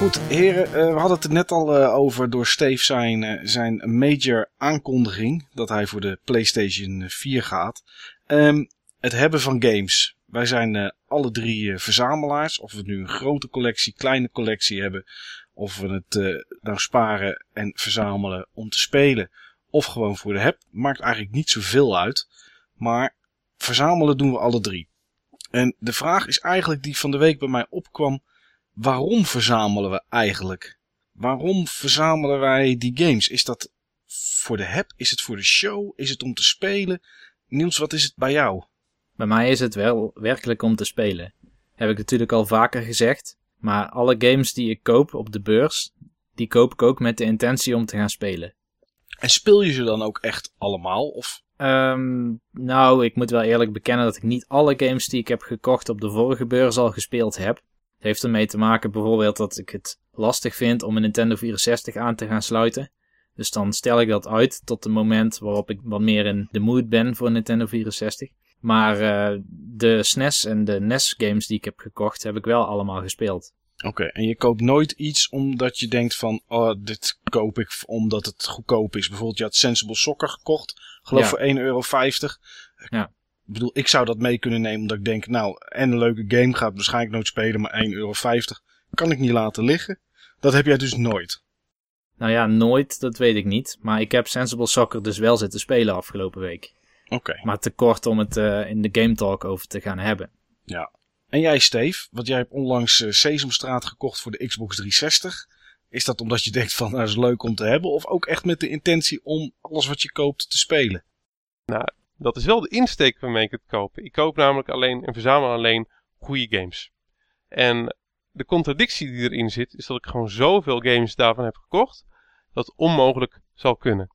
A: Goed, heren, eh, we hadden het er net al eh, over door Steve zijn, eh, zijn major aankondiging dat hij voor de PlayStation 4 gaat. Ehm, het hebben van games. Wij zijn alle drie verzamelaars. Of we nu een grote collectie, kleine collectie hebben. Of we het nou sparen en verzamelen om te spelen. Of gewoon voor de heb. Maakt eigenlijk niet zoveel uit. Maar verzamelen doen we alle drie. En de vraag is eigenlijk die van de week bij mij opkwam. Waarom verzamelen we eigenlijk? Waarom verzamelen wij die games? Is dat voor de heb? Is het voor de show? Is het om te spelen? Niels, wat is het bij jou?
B: Bij mij is het wel werkelijk om te spelen. Heb ik natuurlijk al vaker gezegd. Maar alle games die ik koop op de beurs, die koop ik ook met de intentie om te gaan spelen.
A: En speel je ze dan ook echt allemaal? Of
B: Ehm, nou, ik moet wel eerlijk bekennen dat ik niet alle games die ik heb gekocht op de vorige beurs al gespeeld heb. Het heeft ermee te maken bijvoorbeeld dat ik het lastig vind om een Nintendo 64 aan te gaan sluiten. Dus dan stel ik dat uit tot het moment waarop ik wat meer in de mood ben voor een Nintendo 64. Maar eh, de SNES en de NES games die ik heb gekocht, heb ik wel allemaal gespeeld.
A: Oké, en je koopt nooit iets omdat je denkt van, oh, dit koop ik omdat het goedkoop is. Bijvoorbeeld, je had Sensible Soccer gekocht, geloof
B: Ja.
A: voor 1,50 euro.
B: Ja.
A: Ik bedoel, ik zou dat mee kunnen nemen omdat ik denk, nou, en een leuke game gaat waarschijnlijk nooit spelen, maar 1,50 euro kan ik niet laten liggen. Dat heb jij dus nooit.
B: Nou ja, nooit, dat weet ik niet. Maar ik heb Sensible Soccer dus wel zitten spelen afgelopen week.
A: Oké.
B: Maar te kort om het eh, in de Game Talk over te gaan hebben.
A: En jij, Steve, want jij hebt onlangs eh, Sesamstraat gekocht voor de Xbox 360. Is dat omdat je denkt van, nou, dat is leuk om te hebben? Of ook echt met de intentie om alles wat je koopt te spelen?
C: Dat is wel de insteek waarmee ik het koop. Ik koop namelijk alleen en verzamel alleen goede games. En de contradictie die erin zit, is dat ik gewoon zoveel games daarvan heb gekocht, dat het onmogelijk zal kunnen.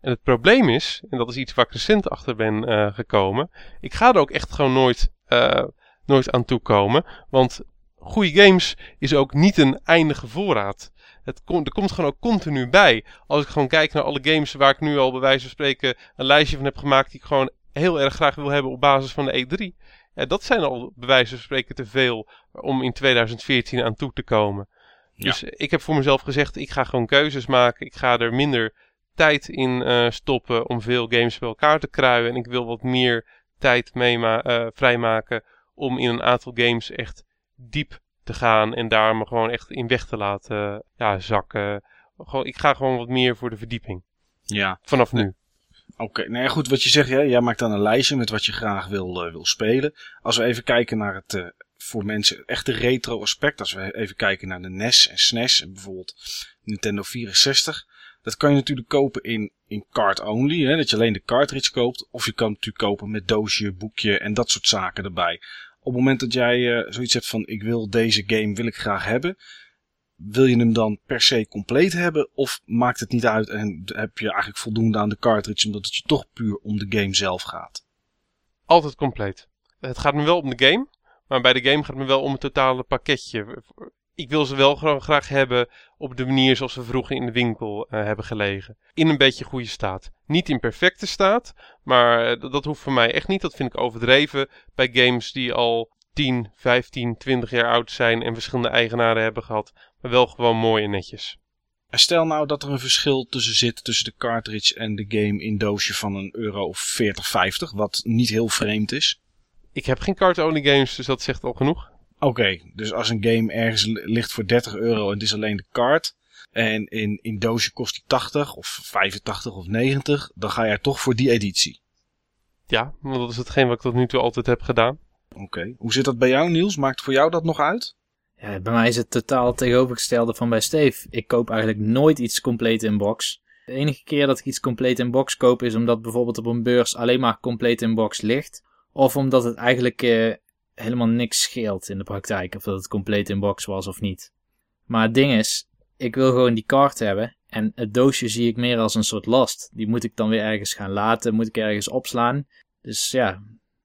C: En het probleem is, en dat is iets waar ik recent achter ben eh, gekomen, ik ga er ook echt gewoon nooit, eh, nooit aan toekomen, want goede games is ook niet een eindige voorraad. Het kom- er komt gewoon ook continu bij. Als ik gewoon kijk naar alle games waar ik nu al bij wijze van spreken een lijstje van heb gemaakt die ik gewoon heel erg graag wil hebben op basis van de E3. Ja, dat zijn al bij wijze van spreken te veel om in 2014 aan toe te komen.
A: Ja.
C: Dus ik heb voor mezelf gezegd, ik ga gewoon keuzes maken. Ik ga er minder tijd in eh, stoppen om veel games bij elkaar te kruien. En ik wil wat meer tijd mee eh, vrijmaken om in een aantal games echt diep te gaan. En daar me gewoon echt in weg te laten ja, zakken. Gewoon, ik ga gewoon wat meer voor de verdieping.
A: Ja.
C: Vanaf nu.
A: Oké, nou ja, goed, wat je zegt, ja, jij maakt dan een lijstje met wat je graag wil, eh, wil spelen. Als we even kijken naar het, uh, voor mensen, echte retro aspect. Als we even kijken naar de NES en SNES en bijvoorbeeld Nintendo 64. Dat kan je natuurlijk kopen in, in card only, hè, dat je alleen de cartridge koopt. Of je kan het natuurlijk kopen met doosje, boekje en dat soort zaken erbij. Op het moment dat jij uh, zoiets hebt van, ik wil deze game, wil ik graag hebben wil je hem dan per se compleet hebben? Of maakt het niet uit en heb je eigenlijk voldoende aan de cartridge omdat het je toch puur om de game zelf gaat?
C: Altijd compleet. Het gaat me wel om de game, maar bij de game gaat het me wel om het totale pakketje. Ik wil ze wel graag hebben op de manier zoals ze vroeger in de winkel uh, hebben gelegen. In een beetje goede staat. Niet in perfecte staat, maar uh, dat hoeft voor mij echt niet. Dat vind ik overdreven bij games die al 10, 15, 20 jaar oud zijn en verschillende eigenaren hebben gehad maar wel gewoon mooi en netjes.
A: Stel nou dat er een verschil tussen zit tussen de cartridge en de game in doosje van een euro of 40, 50, wat niet heel vreemd is.
C: Ik heb geen card-only games, dus dat zegt al genoeg.
A: Oké, dus als een game ergens ligt voor 30 euro en het is alleen de card, en in, in doosje kost die 80 of 85 of 90, dan ga je toch voor die editie.
C: Ja, want dat is hetgeen wat ik tot nu toe altijd heb gedaan.
A: Oké, hoe zit dat bij jou Niels? Maakt voor jou dat nog uit?
B: Ja, bij mij is het totaal tegenovergestelde van bij Steve. Ik koop eigenlijk nooit iets compleet in box. De enige keer dat ik iets compleet in box koop is omdat bijvoorbeeld op een beurs alleen maar compleet in box ligt. Of omdat het eigenlijk uh, helemaal niks scheelt in de praktijk. Of dat het compleet in box was of niet. Maar het ding is, ik wil gewoon die kaart hebben. En het doosje zie ik meer als een soort last. Die moet ik dan weer ergens gaan laten, moet ik ergens opslaan. Dus ja,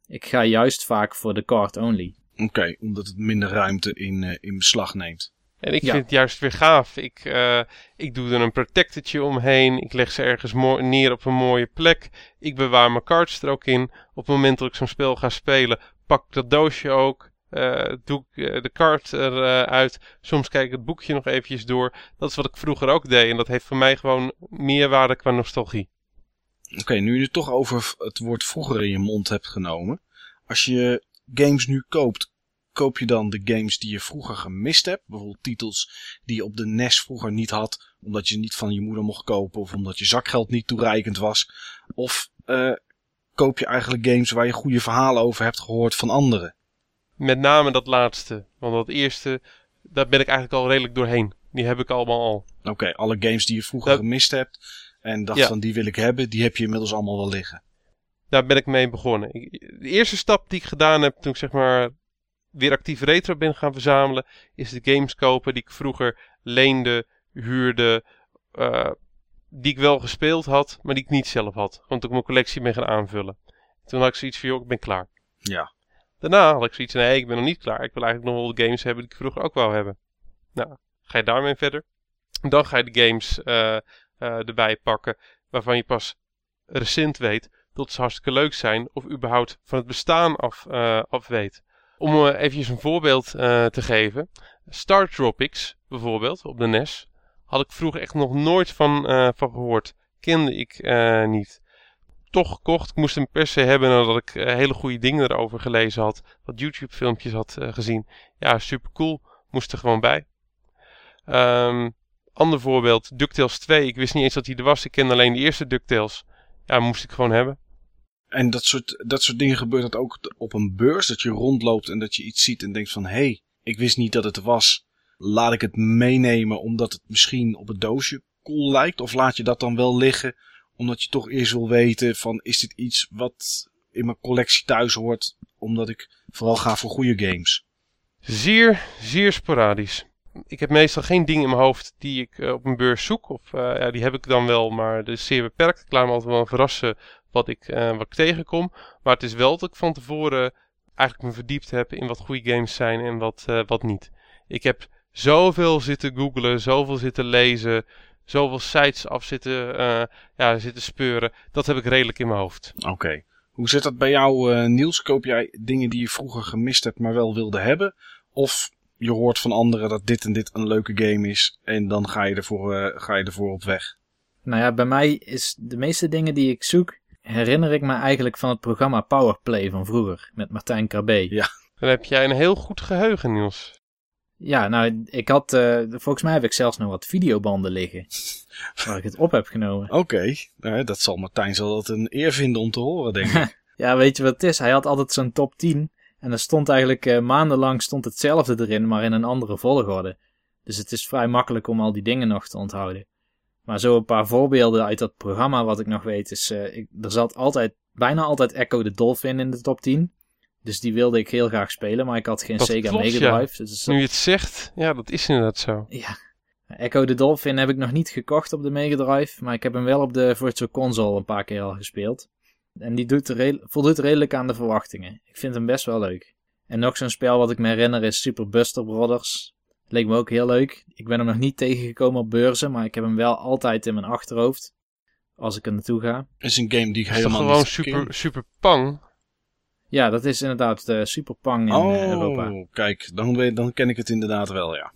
B: ik ga juist vaak voor de card only.
A: Oké, omdat het minder ruimte in, uh, in beslag neemt.
C: En ik vind het juist weer gaaf. Ik, uh, ik doe er een protectortje omheen. Ik leg ze ergens neer op een mooie plek. Ik bewaar mijn cards er ook in. Op het moment dat ik zo'n spel ga spelen, pak dat doosje ook. Uh, doe ik de kaart eruit. Soms kijk ik het boekje nog eventjes door. Dat is wat ik vroeger ook deed. En dat heeft voor mij gewoon meerwaarde qua nostalgie.
A: Oké, nu je het toch over het woord vroeger in je mond hebt genomen. Als je games nu koopt, koop je dan de games die je vroeger gemist hebt. Bijvoorbeeld titels die je op de NES vroeger niet had, omdat je niet van je moeder mocht kopen of omdat je zakgeld niet toereikend was. Of uh, koop je eigenlijk games waar je goede verhalen over hebt gehoord van anderen.
C: Met name dat laatste, want dat eerste, daar ben ik eigenlijk al redelijk doorheen. Die heb ik allemaal al.
A: Oké, alle games die je vroeger gemist hebt en dacht van die wil ik hebben, die heb je inmiddels allemaal wel liggen
C: daar ben ik mee begonnen. de eerste stap die ik gedaan heb toen ik zeg maar weer actief retro ben gaan verzamelen, is de games kopen die ik vroeger leende, huurde, uh, die ik wel gespeeld had, maar die ik niet zelf had. Toen ik mijn collectie ben gaan aanvullen. Toen had ik zoiets van, joh, ik ben klaar.
A: Ja.
C: Daarna had ik zoiets van, nee, ik ben nog niet klaar. Ik wil eigenlijk nog wel de games hebben die ik vroeger ook wou hebben. Nou, ga je daarmee verder. Dan ga je de games uh, uh, erbij pakken waarvan je pas recent weet dat ze hartstikke leuk zijn of überhaupt van het bestaan af, uh, af weet. Om eventjes een voorbeeld te geven. Star Tropics bijvoorbeeld op de NES had ik vroeger echt nog nooit van, van gehoord. Kende ik niet. Toch gekocht. Ik moest hem per se hebben nadat ik hele goede dingen erover gelezen had. Wat YouTube filmpjes had gezien. Ja, super cool. Moest er gewoon bij. Um, ander voorbeeld, DuckTales 2. Ik wist niet eens dat hij er was. Ik kende alleen de eerste DuckTales ja, moest ik gewoon hebben.
A: En dat soort, dat soort dingen gebeurt dat ook op een beurs. Dat je rondloopt en dat je iets ziet en denkt van... Hé, hey, ik wist niet dat het was. Laat ik het meenemen omdat het misschien op het doosje cool lijkt? Of laat je dat dan wel liggen omdat je toch eerst wil weten van... Is dit iets wat in mijn collectie thuis hoort? Omdat ik vooral ga voor goede games.
C: Zeer, zeer sporadisch ik heb meestal geen dingen in mijn hoofd die ik uh, op een beurs zoek. Of uh, ja, die heb ik dan wel, maar dat is zeer beperkt. Ik laat me altijd wel verrassen wat ik, uh, wat ik tegenkom. Maar het is wel dat ik van tevoren eigenlijk me verdiept heb in wat goede games zijn en wat, wat niet. Ik heb zoveel zitten googlen, zoveel zitten lezen, zoveel sites af zitten, ja, zitten speuren. Dat heb ik redelijk in mijn hoofd.
A: Oké. Hoe zit dat bij jou, Niels? Koop jij dingen die je vroeger gemist hebt, maar wel wilde hebben? Of je hoort van anderen dat dit en dit een leuke game is. En dan ga je ervoor, uh, ga je ervoor op weg.
B: Nou ja, bij mij is de meeste dingen die ik zoek, herinner ik me eigenlijk van het programma Powerplay van vroeger. Met Martijn Krabbe.
A: Ja.
C: Dan heb jij een heel goed geheugen, Niels.
B: Ja, nou, ik had, uh, volgens mij heb ik zelfs nog wat videobanden liggen. waar ik het op heb genomen.
A: Oké, okay. dat zal Martijn zal dat een eer vinden om te horen, denk ik.
B: ja, weet je wat het is? Hij had altijd zo'n top 10. En er stond eigenlijk uh, maandenlang stond hetzelfde erin, maar in een andere volgorde. Dus het is vrij makkelijk om al die dingen nog te onthouden. Maar zo een paar voorbeelden uit dat programma wat ik nog weet is... Uh, ik, er zat altijd, bijna altijd Echo the Dolphin in de top 10. Dus die wilde ik heel graag spelen, maar ik had geen
C: dat
B: Sega
C: klopt,
B: Mega Drive.
C: Ja. Dus nu je het zegt, ja, dat is inderdaad zo.
B: Ja. Echo the Dolphin heb ik nog niet gekocht op de Mega Drive, maar ik heb hem wel op de Virtual Console een paar keer al gespeeld. En die doet voldoet redelijk aan de verwachtingen. Ik vind hem best wel leuk. En nog zo'n spel wat ik me herinner is Super Buster Brothers. Leek me ook heel leuk. Ik ben hem nog niet tegengekomen op beurzen, maar ik heb hem wel altijd in mijn achterhoofd. Als ik er naartoe ga.
A: is een game die ik
C: is
A: helemaal
C: toch gewoon super, super pang?
B: Ja, dat is inderdaad de Super Pang in
A: oh,
B: uh, Europa.
A: kijk, dan, weet, dan ken ik het inderdaad wel, ja.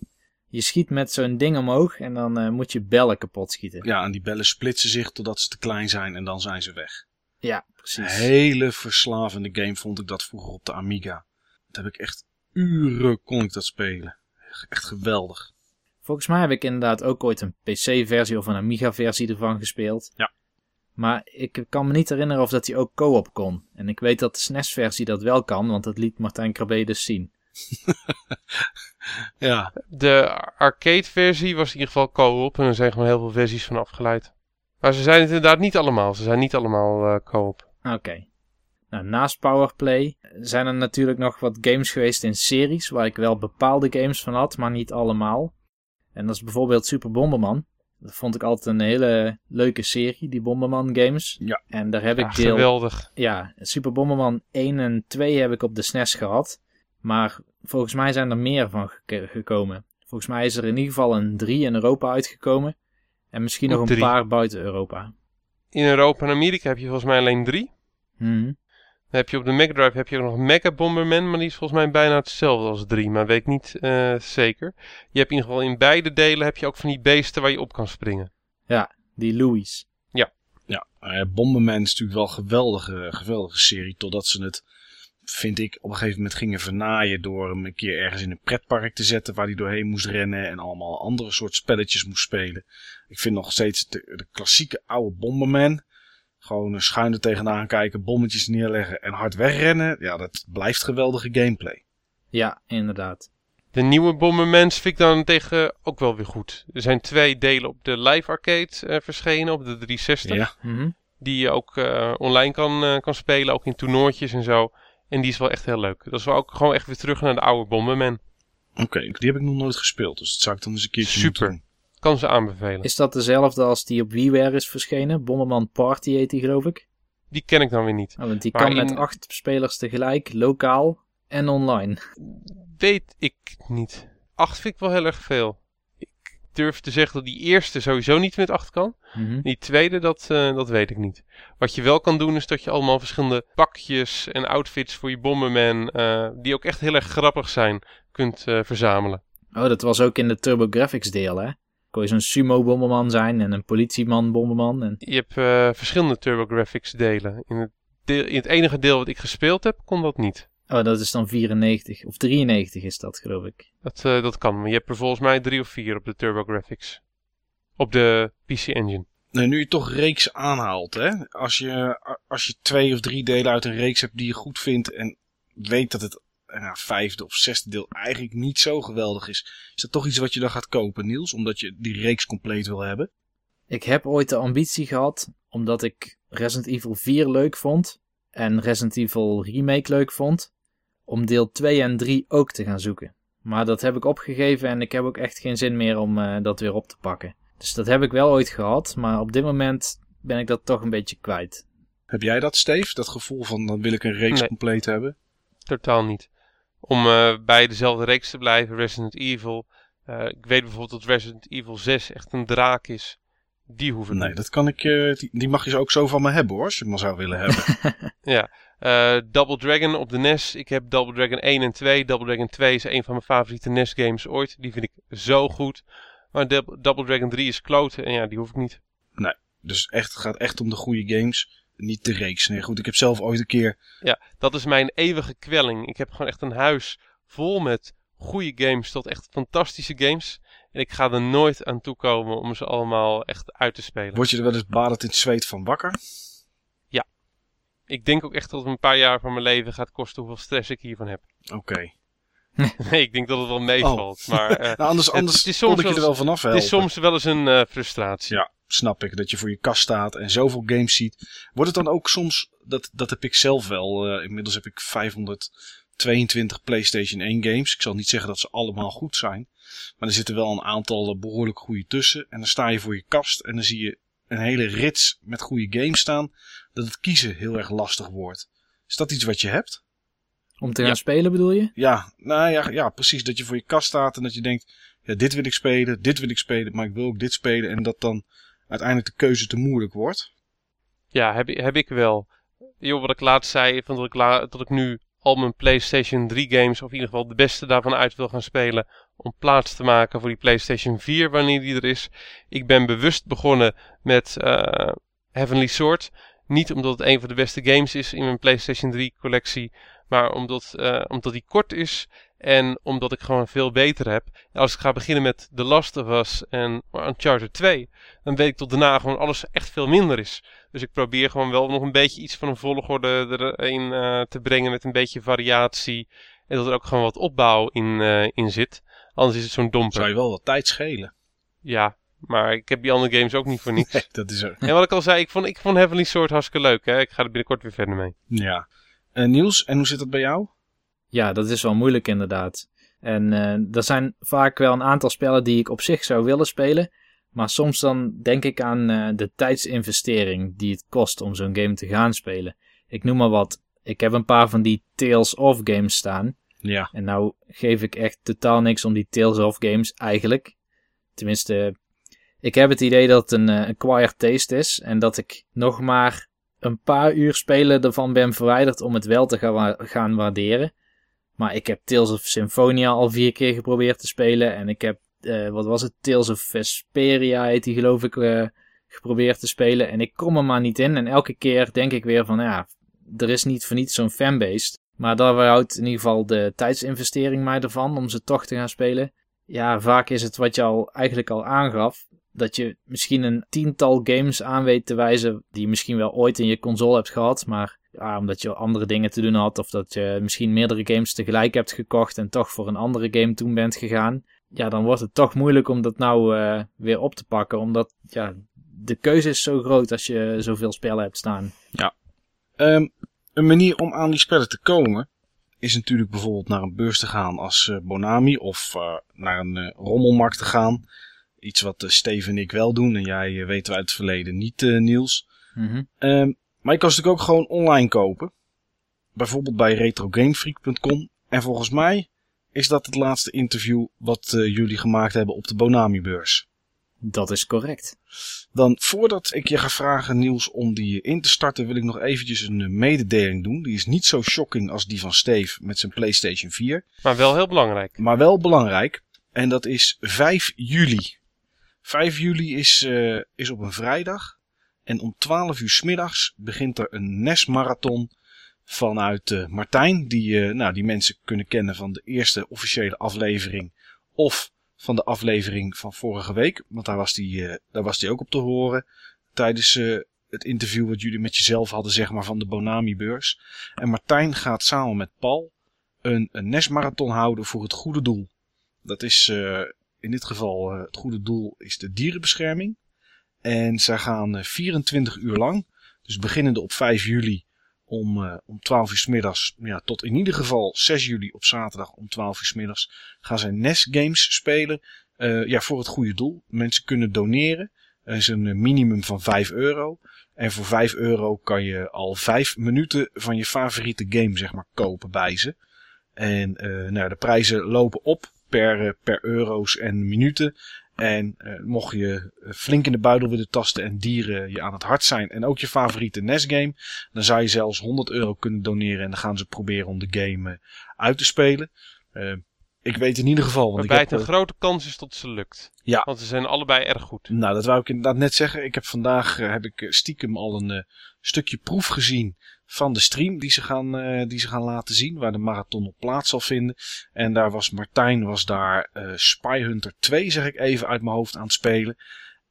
B: Je schiet met zo'n ding omhoog en dan uh, moet je bellen kapot schieten.
A: Ja, en die bellen splitsen zich totdat ze te klein zijn en dan zijn ze weg.
B: Ja, precies.
A: Hele verslavende game vond ik dat vroeger op de Amiga. Dat heb ik echt uren kon ik dat spelen. Echt geweldig.
B: Volgens mij heb ik inderdaad ook ooit een PC-versie of een Amiga-versie ervan gespeeld.
A: Ja.
B: Maar ik kan me niet herinneren of dat hij ook co-op kon. En ik weet dat de SNES-versie dat wel kan, want dat liet Martijn Krabbe dus zien.
A: ja.
C: De arcade-versie was in ieder geval co-op en er zijn gewoon heel veel versies van afgeleid. Maar ze zijn het inderdaad niet allemaal. Ze zijn niet allemaal uh, co-op.
B: Oké. Okay. Nou, naast Powerplay zijn er natuurlijk nog wat games geweest in series waar ik wel bepaalde games van had, maar niet allemaal. En dat is bijvoorbeeld Super Bomberman. Dat vond ik altijd een hele leuke serie, die Bomberman games.
A: Ja.
B: En daar heb
C: ja,
B: ik deel...
C: geweldig.
B: Ja, Super Bomberman 1 en 2 heb ik op de SNES gehad. Maar volgens mij zijn er meer van gek gekomen. Volgens mij is er in ieder geval een 3 in Europa uitgekomen. En misschien nog een
C: drie.
B: paar buiten Europa.
C: In Europa en Amerika heb je volgens mij alleen drie.
B: Mhm.
C: Dan heb je op de Mega Drive heb je ook nog Mega Bomberman, maar die is volgens mij bijna hetzelfde als 3, maar weet ik niet uh, zeker. Je hebt in ieder geval in beide delen heb je ook van die beesten waar je op kan springen.
B: Ja, die Louis.
A: Ja, uh, Bomberman is natuurlijk wel een geweldige, geweldige serie, totdat ze het, vind ik, op een gegeven moment gingen vernaaien door hem een keer ergens in een pretpark te zetten waar hij doorheen moest rennen en allemaal andere soort spelletjes moest spelen. Ik vind nog steeds de, de klassieke oude Bomberman, gewoon een schuin er tegenaan kijken, bommetjes neerleggen en hard wegrennen. Ja, dat blijft geweldige gameplay.
B: Ja, inderdaad.
C: De nieuwe Bombermans vind ik dan tegen ook wel weer goed. Er zijn twee delen op de live arcade uh, verschenen, op de 360.
A: Ja.
B: Mm -hmm.
C: Die je ook uh, online kan, uh, kan spelen, ook in toernooitjes en zo. En die is wel echt heel leuk. Dat is wel ook gewoon echt weer terug naar de oude Bomberman.
A: Oké, okay, die heb ik nog nooit gespeeld, dus dat zou ik dan eens een keertje
C: Super.
A: doen.
C: Kan ze aanbevelen.
B: Is dat dezelfde als die op WiiWare is verschenen? Bomberman Party heet die geloof ik?
C: Die ken ik dan weer niet.
B: Oh, want die
C: Maar
B: kan
C: in-
B: met acht spelers tegelijk, lokaal en online.
C: Weet ik niet. Acht vind ik wel heel erg veel. Ik durf te zeggen dat die eerste sowieso niet met acht kan.
B: Mhm.
C: Die tweede, dat, eh, dat weet ik niet. Wat je wel kan doen, is dat je allemaal verschillende pakjes en outfits voor je Bomberman, eh, die ook echt heel erg grappig zijn, kunt eh, verzamelen.
B: Oh, dat was ook in de TurboGrafx deel, hè? Kon je zo'n sumo-bomberman zijn en een politieman-bomberman. En...
C: Je hebt eh, verschillende TurboGrafx delen. In het, deel, in het enige deel wat ik gespeeld heb, kon dat niet.
B: Oh, dat is dan 94 of 93 is dat, geloof ik.
C: Dat, eh, dat kan, maar je hebt er volgens mij drie of vier op de TurboGrafx. Op de PC Engine.
A: Nee, nu je toch reeks aanhaalt, hè. Als je, als je twee of drie delen uit een reeks hebt die je goed vindt en weet dat het nou, vijfde of zesde deel eigenlijk niet zo geweldig is. Is dat toch iets wat je dan gaat kopen, Niels? Omdat je die reeks compleet wil hebben?
B: Ik heb ooit de ambitie gehad, omdat ik Resident Evil 4 leuk vond en Resident Evil Remake leuk vond, om deel 2 en 3 ook te gaan zoeken. Maar dat heb ik opgegeven en ik heb ook echt geen zin meer om uh, dat weer op te pakken. Dus dat heb ik wel ooit gehad, maar op dit moment ben ik dat toch een beetje kwijt.
A: Heb jij dat, Steve? Dat gevoel van dan wil ik een reeks
C: Nee.
A: compleet hebben?
C: Totaal niet. Om uh, bij dezelfde reeks te blijven, Resident Evil. Uh, ik weet bijvoorbeeld dat Resident Evil 6 echt een draak is. Die hoef ik
A: Nee,
C: niet.
A: dat kan ik, uh, die, die, mag je ook zo van me hebben hoor, als je het maar zou willen hebben.
C: ja, uh, Double Dragon op de NES. Ik heb Double Dragon 1 en 2. Double Dragon 2 is een van mijn favoriete NES games ooit. Die vind ik zo goed. Maar Double Dragon 3 is kloten en ja, die hoef ik niet.
A: Nee, dus echt, het gaat echt om de goede games. Niet de reeks. Nee, goed, ik heb zelf ooit een keer...
C: Ja, dat is mijn eeuwige kwelling. Ik heb gewoon echt een huis vol met goede games tot echt fantastische games. En ik ga er nooit aan toe komen om ze allemaal echt uit te spelen.
A: Word je er wel eens badend in het zweet van wakker?
C: Ik denk ook echt dat het een paar jaar van mijn leven gaat kosten hoeveel stress ik hiervan heb.
A: Oké.
C: Nee, ik denk dat het wel meevalt. Maar eh,
A: Nou, anders
C: het-
A: anders
C: het is
A: kon
C: soms
A: ik je er
C: wel
A: vanaf
C: het
A: helpen.
C: is soms wel eens een eh, frustratie.
A: Ja, snap ik. Dat je voor je kast staat en zoveel games ziet. Wordt het dan ook soms, dat, dat heb ik zelf wel. eh, inmiddels heb ik 522 PlayStation 1 games. Ik zal niet zeggen dat ze allemaal goed zijn. Maar er zitten wel een aantal eh, behoorlijk goede tussen. En dan sta je voor je kast en dan zie je een hele rits met goede games staan. Dat het kiezen heel erg lastig wordt. Is dat iets wat je hebt?
B: Om te gaan
C: Ja.
B: spelen bedoel je?
A: Ja, nou ja, ja, precies. Dat je voor je kast staat en dat je denkt, ja, dit wil ik spelen, dit wil ik spelen, maar ik wil ook dit spelen. En dat dan uiteindelijk de keuze te moeilijk wordt.
C: Ja, heb, heb ik wel. Wat ik laatst zei, van dat, ik dat ik nu al mijn PlayStation 3 games, of in ieder geval de beste daarvan uit wil gaan spelen, om plaats te maken voor die PlayStation 4 wanneer die er is. Ik ben bewust begonnen met eh, Heavenly Sword. Niet omdat het een van de beste games is in mijn PlayStation 3 collectie, maar omdat, eh, omdat die kort is en omdat ik gewoon veel beter heb. Als ik ga beginnen met The Last of Us en Uncharted 2, dan weet ik tot daarna gewoon alles echt veel minder is. Dus ik probeer gewoon wel nog een beetje iets van een volgorde erin eh, te brengen met een beetje variatie. En dat er ook gewoon wat opbouw in, eh, in zit. Anders is het zo'n domper.
A: Zou je wel wat tijd schelen.
C: Ja, maar ik heb die andere games ook niet voor niks.
A: Nee, dat is er.
C: en wat ik al zei, ik vond, ik vond Heavenly Sword hartstikke leuk. Hè? Ik ga er binnenkort weer verder mee.
A: Ja. Eh, Niels, en hoe zit dat bij jou?
B: Ja, dat is wel moeilijk inderdaad. En eh, er zijn vaak wel een aantal spellen die ik op zich zou willen spelen. Maar soms dan denk ik aan eh, de tijdsinvestering die het kost om zo'n game te gaan spelen. Ik noem maar wat. Ik heb een paar van die Tales of games staan.
A: Ja.
B: En nou geef ik echt totaal niks om die Tales of games eigenlijk. Tenminste, ik heb het idee dat het een eh, acquired taste is. En dat ik nog maar een paar uur spelen ervan ben verwijderd om het wel te gaan, wa- gaan waarderen. Maar ik heb Tales of Symphonia al vier keer geprobeerd te spelen. En ik heb, eh, wat was het, Tales of Vesperia heet die geloof ik, eh, geprobeerd te spelen. En ik kom er maar niet in. En elke keer denk ik weer van, ja, er is niet voor niets zo'n fanbase. Maar daar houdt in ieder geval de tijdsinvestering mij ervan om ze toch te gaan spelen. Ja, vaak is het wat je al eigenlijk al aangaf. Dat je misschien een tiental games aan weet te wijzen die je misschien wel ooit in je console hebt gehad. Maar ja, omdat je andere dingen te doen had of dat je misschien meerdere games tegelijk hebt gekocht en toch voor een andere game toen bent gegaan. Ja, dan wordt het toch moeilijk om dat nou eh, weer op te pakken. Omdat ja, de keuze is zo groot als je zoveel spellen hebt staan.
A: Ehm, een manier om aan die spellen te komen is natuurlijk bijvoorbeeld naar een beurs te gaan als eh, Bonami of eh, naar een rommelmarkt te gaan. Iets wat Steven en ik wel doen en jij weten we uit het verleden niet, Niels.
B: Mhm.
A: Ehm, maar je kan ze natuurlijk ook gewoon online kopen. Bijvoorbeeld bij retrogamefreak.com. En volgens mij is dat het laatste interview wat eh, jullie gemaakt hebben op de Bonami-beurs.
B: Dat is correct.
A: Dan voordat ik je ga vragen, Niels, om die in te starten, wil ik nog eventjes een eh, mededeling doen. Die is niet zo shocking als die van Steve met zijn PlayStation 4.
C: Maar wel heel belangrijk.
A: Maar wel belangrijk. En dat is 5 juli. 5 juli is, eh, is op een vrijdag. En om 12 uur 's middags begint er een NES-marathon vanuit eh, Martijn. Die, eh, nou, die mensen kunnen kennen van de eerste officiële aflevering. Of van de aflevering van vorige week. Want daar was die, eh, daar was die ook op te horen. Tijdens het interview wat jullie met jezelf hadden, zeg maar, van de Bonami-beurs. En Martijn gaat samen met Paul een, NES-marathon houden voor het goede doel. Dat is in dit geval het goede doel is de dierenbescherming. En zij gaan eh, 24 uur lang, dus beginnende op 5 juli om, eh, om 12 uur 's middags, ja, tot in ieder geval 6 juli op zaterdag om 12 uur 's middags, gaan zij NES games spelen eh, ja, voor het goede doel. Mensen kunnen doneren. Er is een eh, minimum van 5 euro. En voor 5 euro kan je al 5 minuten van je favoriete game zeg maar, kopen bij ze. En eh, nou, de prijzen lopen op per, eh, per euro's en minuten. En eh, mocht je eh, flink in de buidel willen tasten en dieren je aan het hart zijn en ook je favoriete NES-game, dan zou je zelfs 100 euro kunnen doneren en dan gaan ze proberen om de game eh, uit te spelen. Ik weet in ieder geval, want ik
C: Waarbij
A: heb,
C: het een grote kans is dat ze lukt.
A: Ja.
C: Want ze zijn allebei erg goed.
A: nou, dat wou ik inderdaad net zeggen. Ik heb vandaag heb ik stiekem al een stukje proef gezien van de stream die ze gaan, uh, die ze gaan laten zien, waar de marathon op plaats zal vinden. En daar was Martijn was daar uh, Spy Hunter 2, zeg ik even uit mijn hoofd aan het spelen.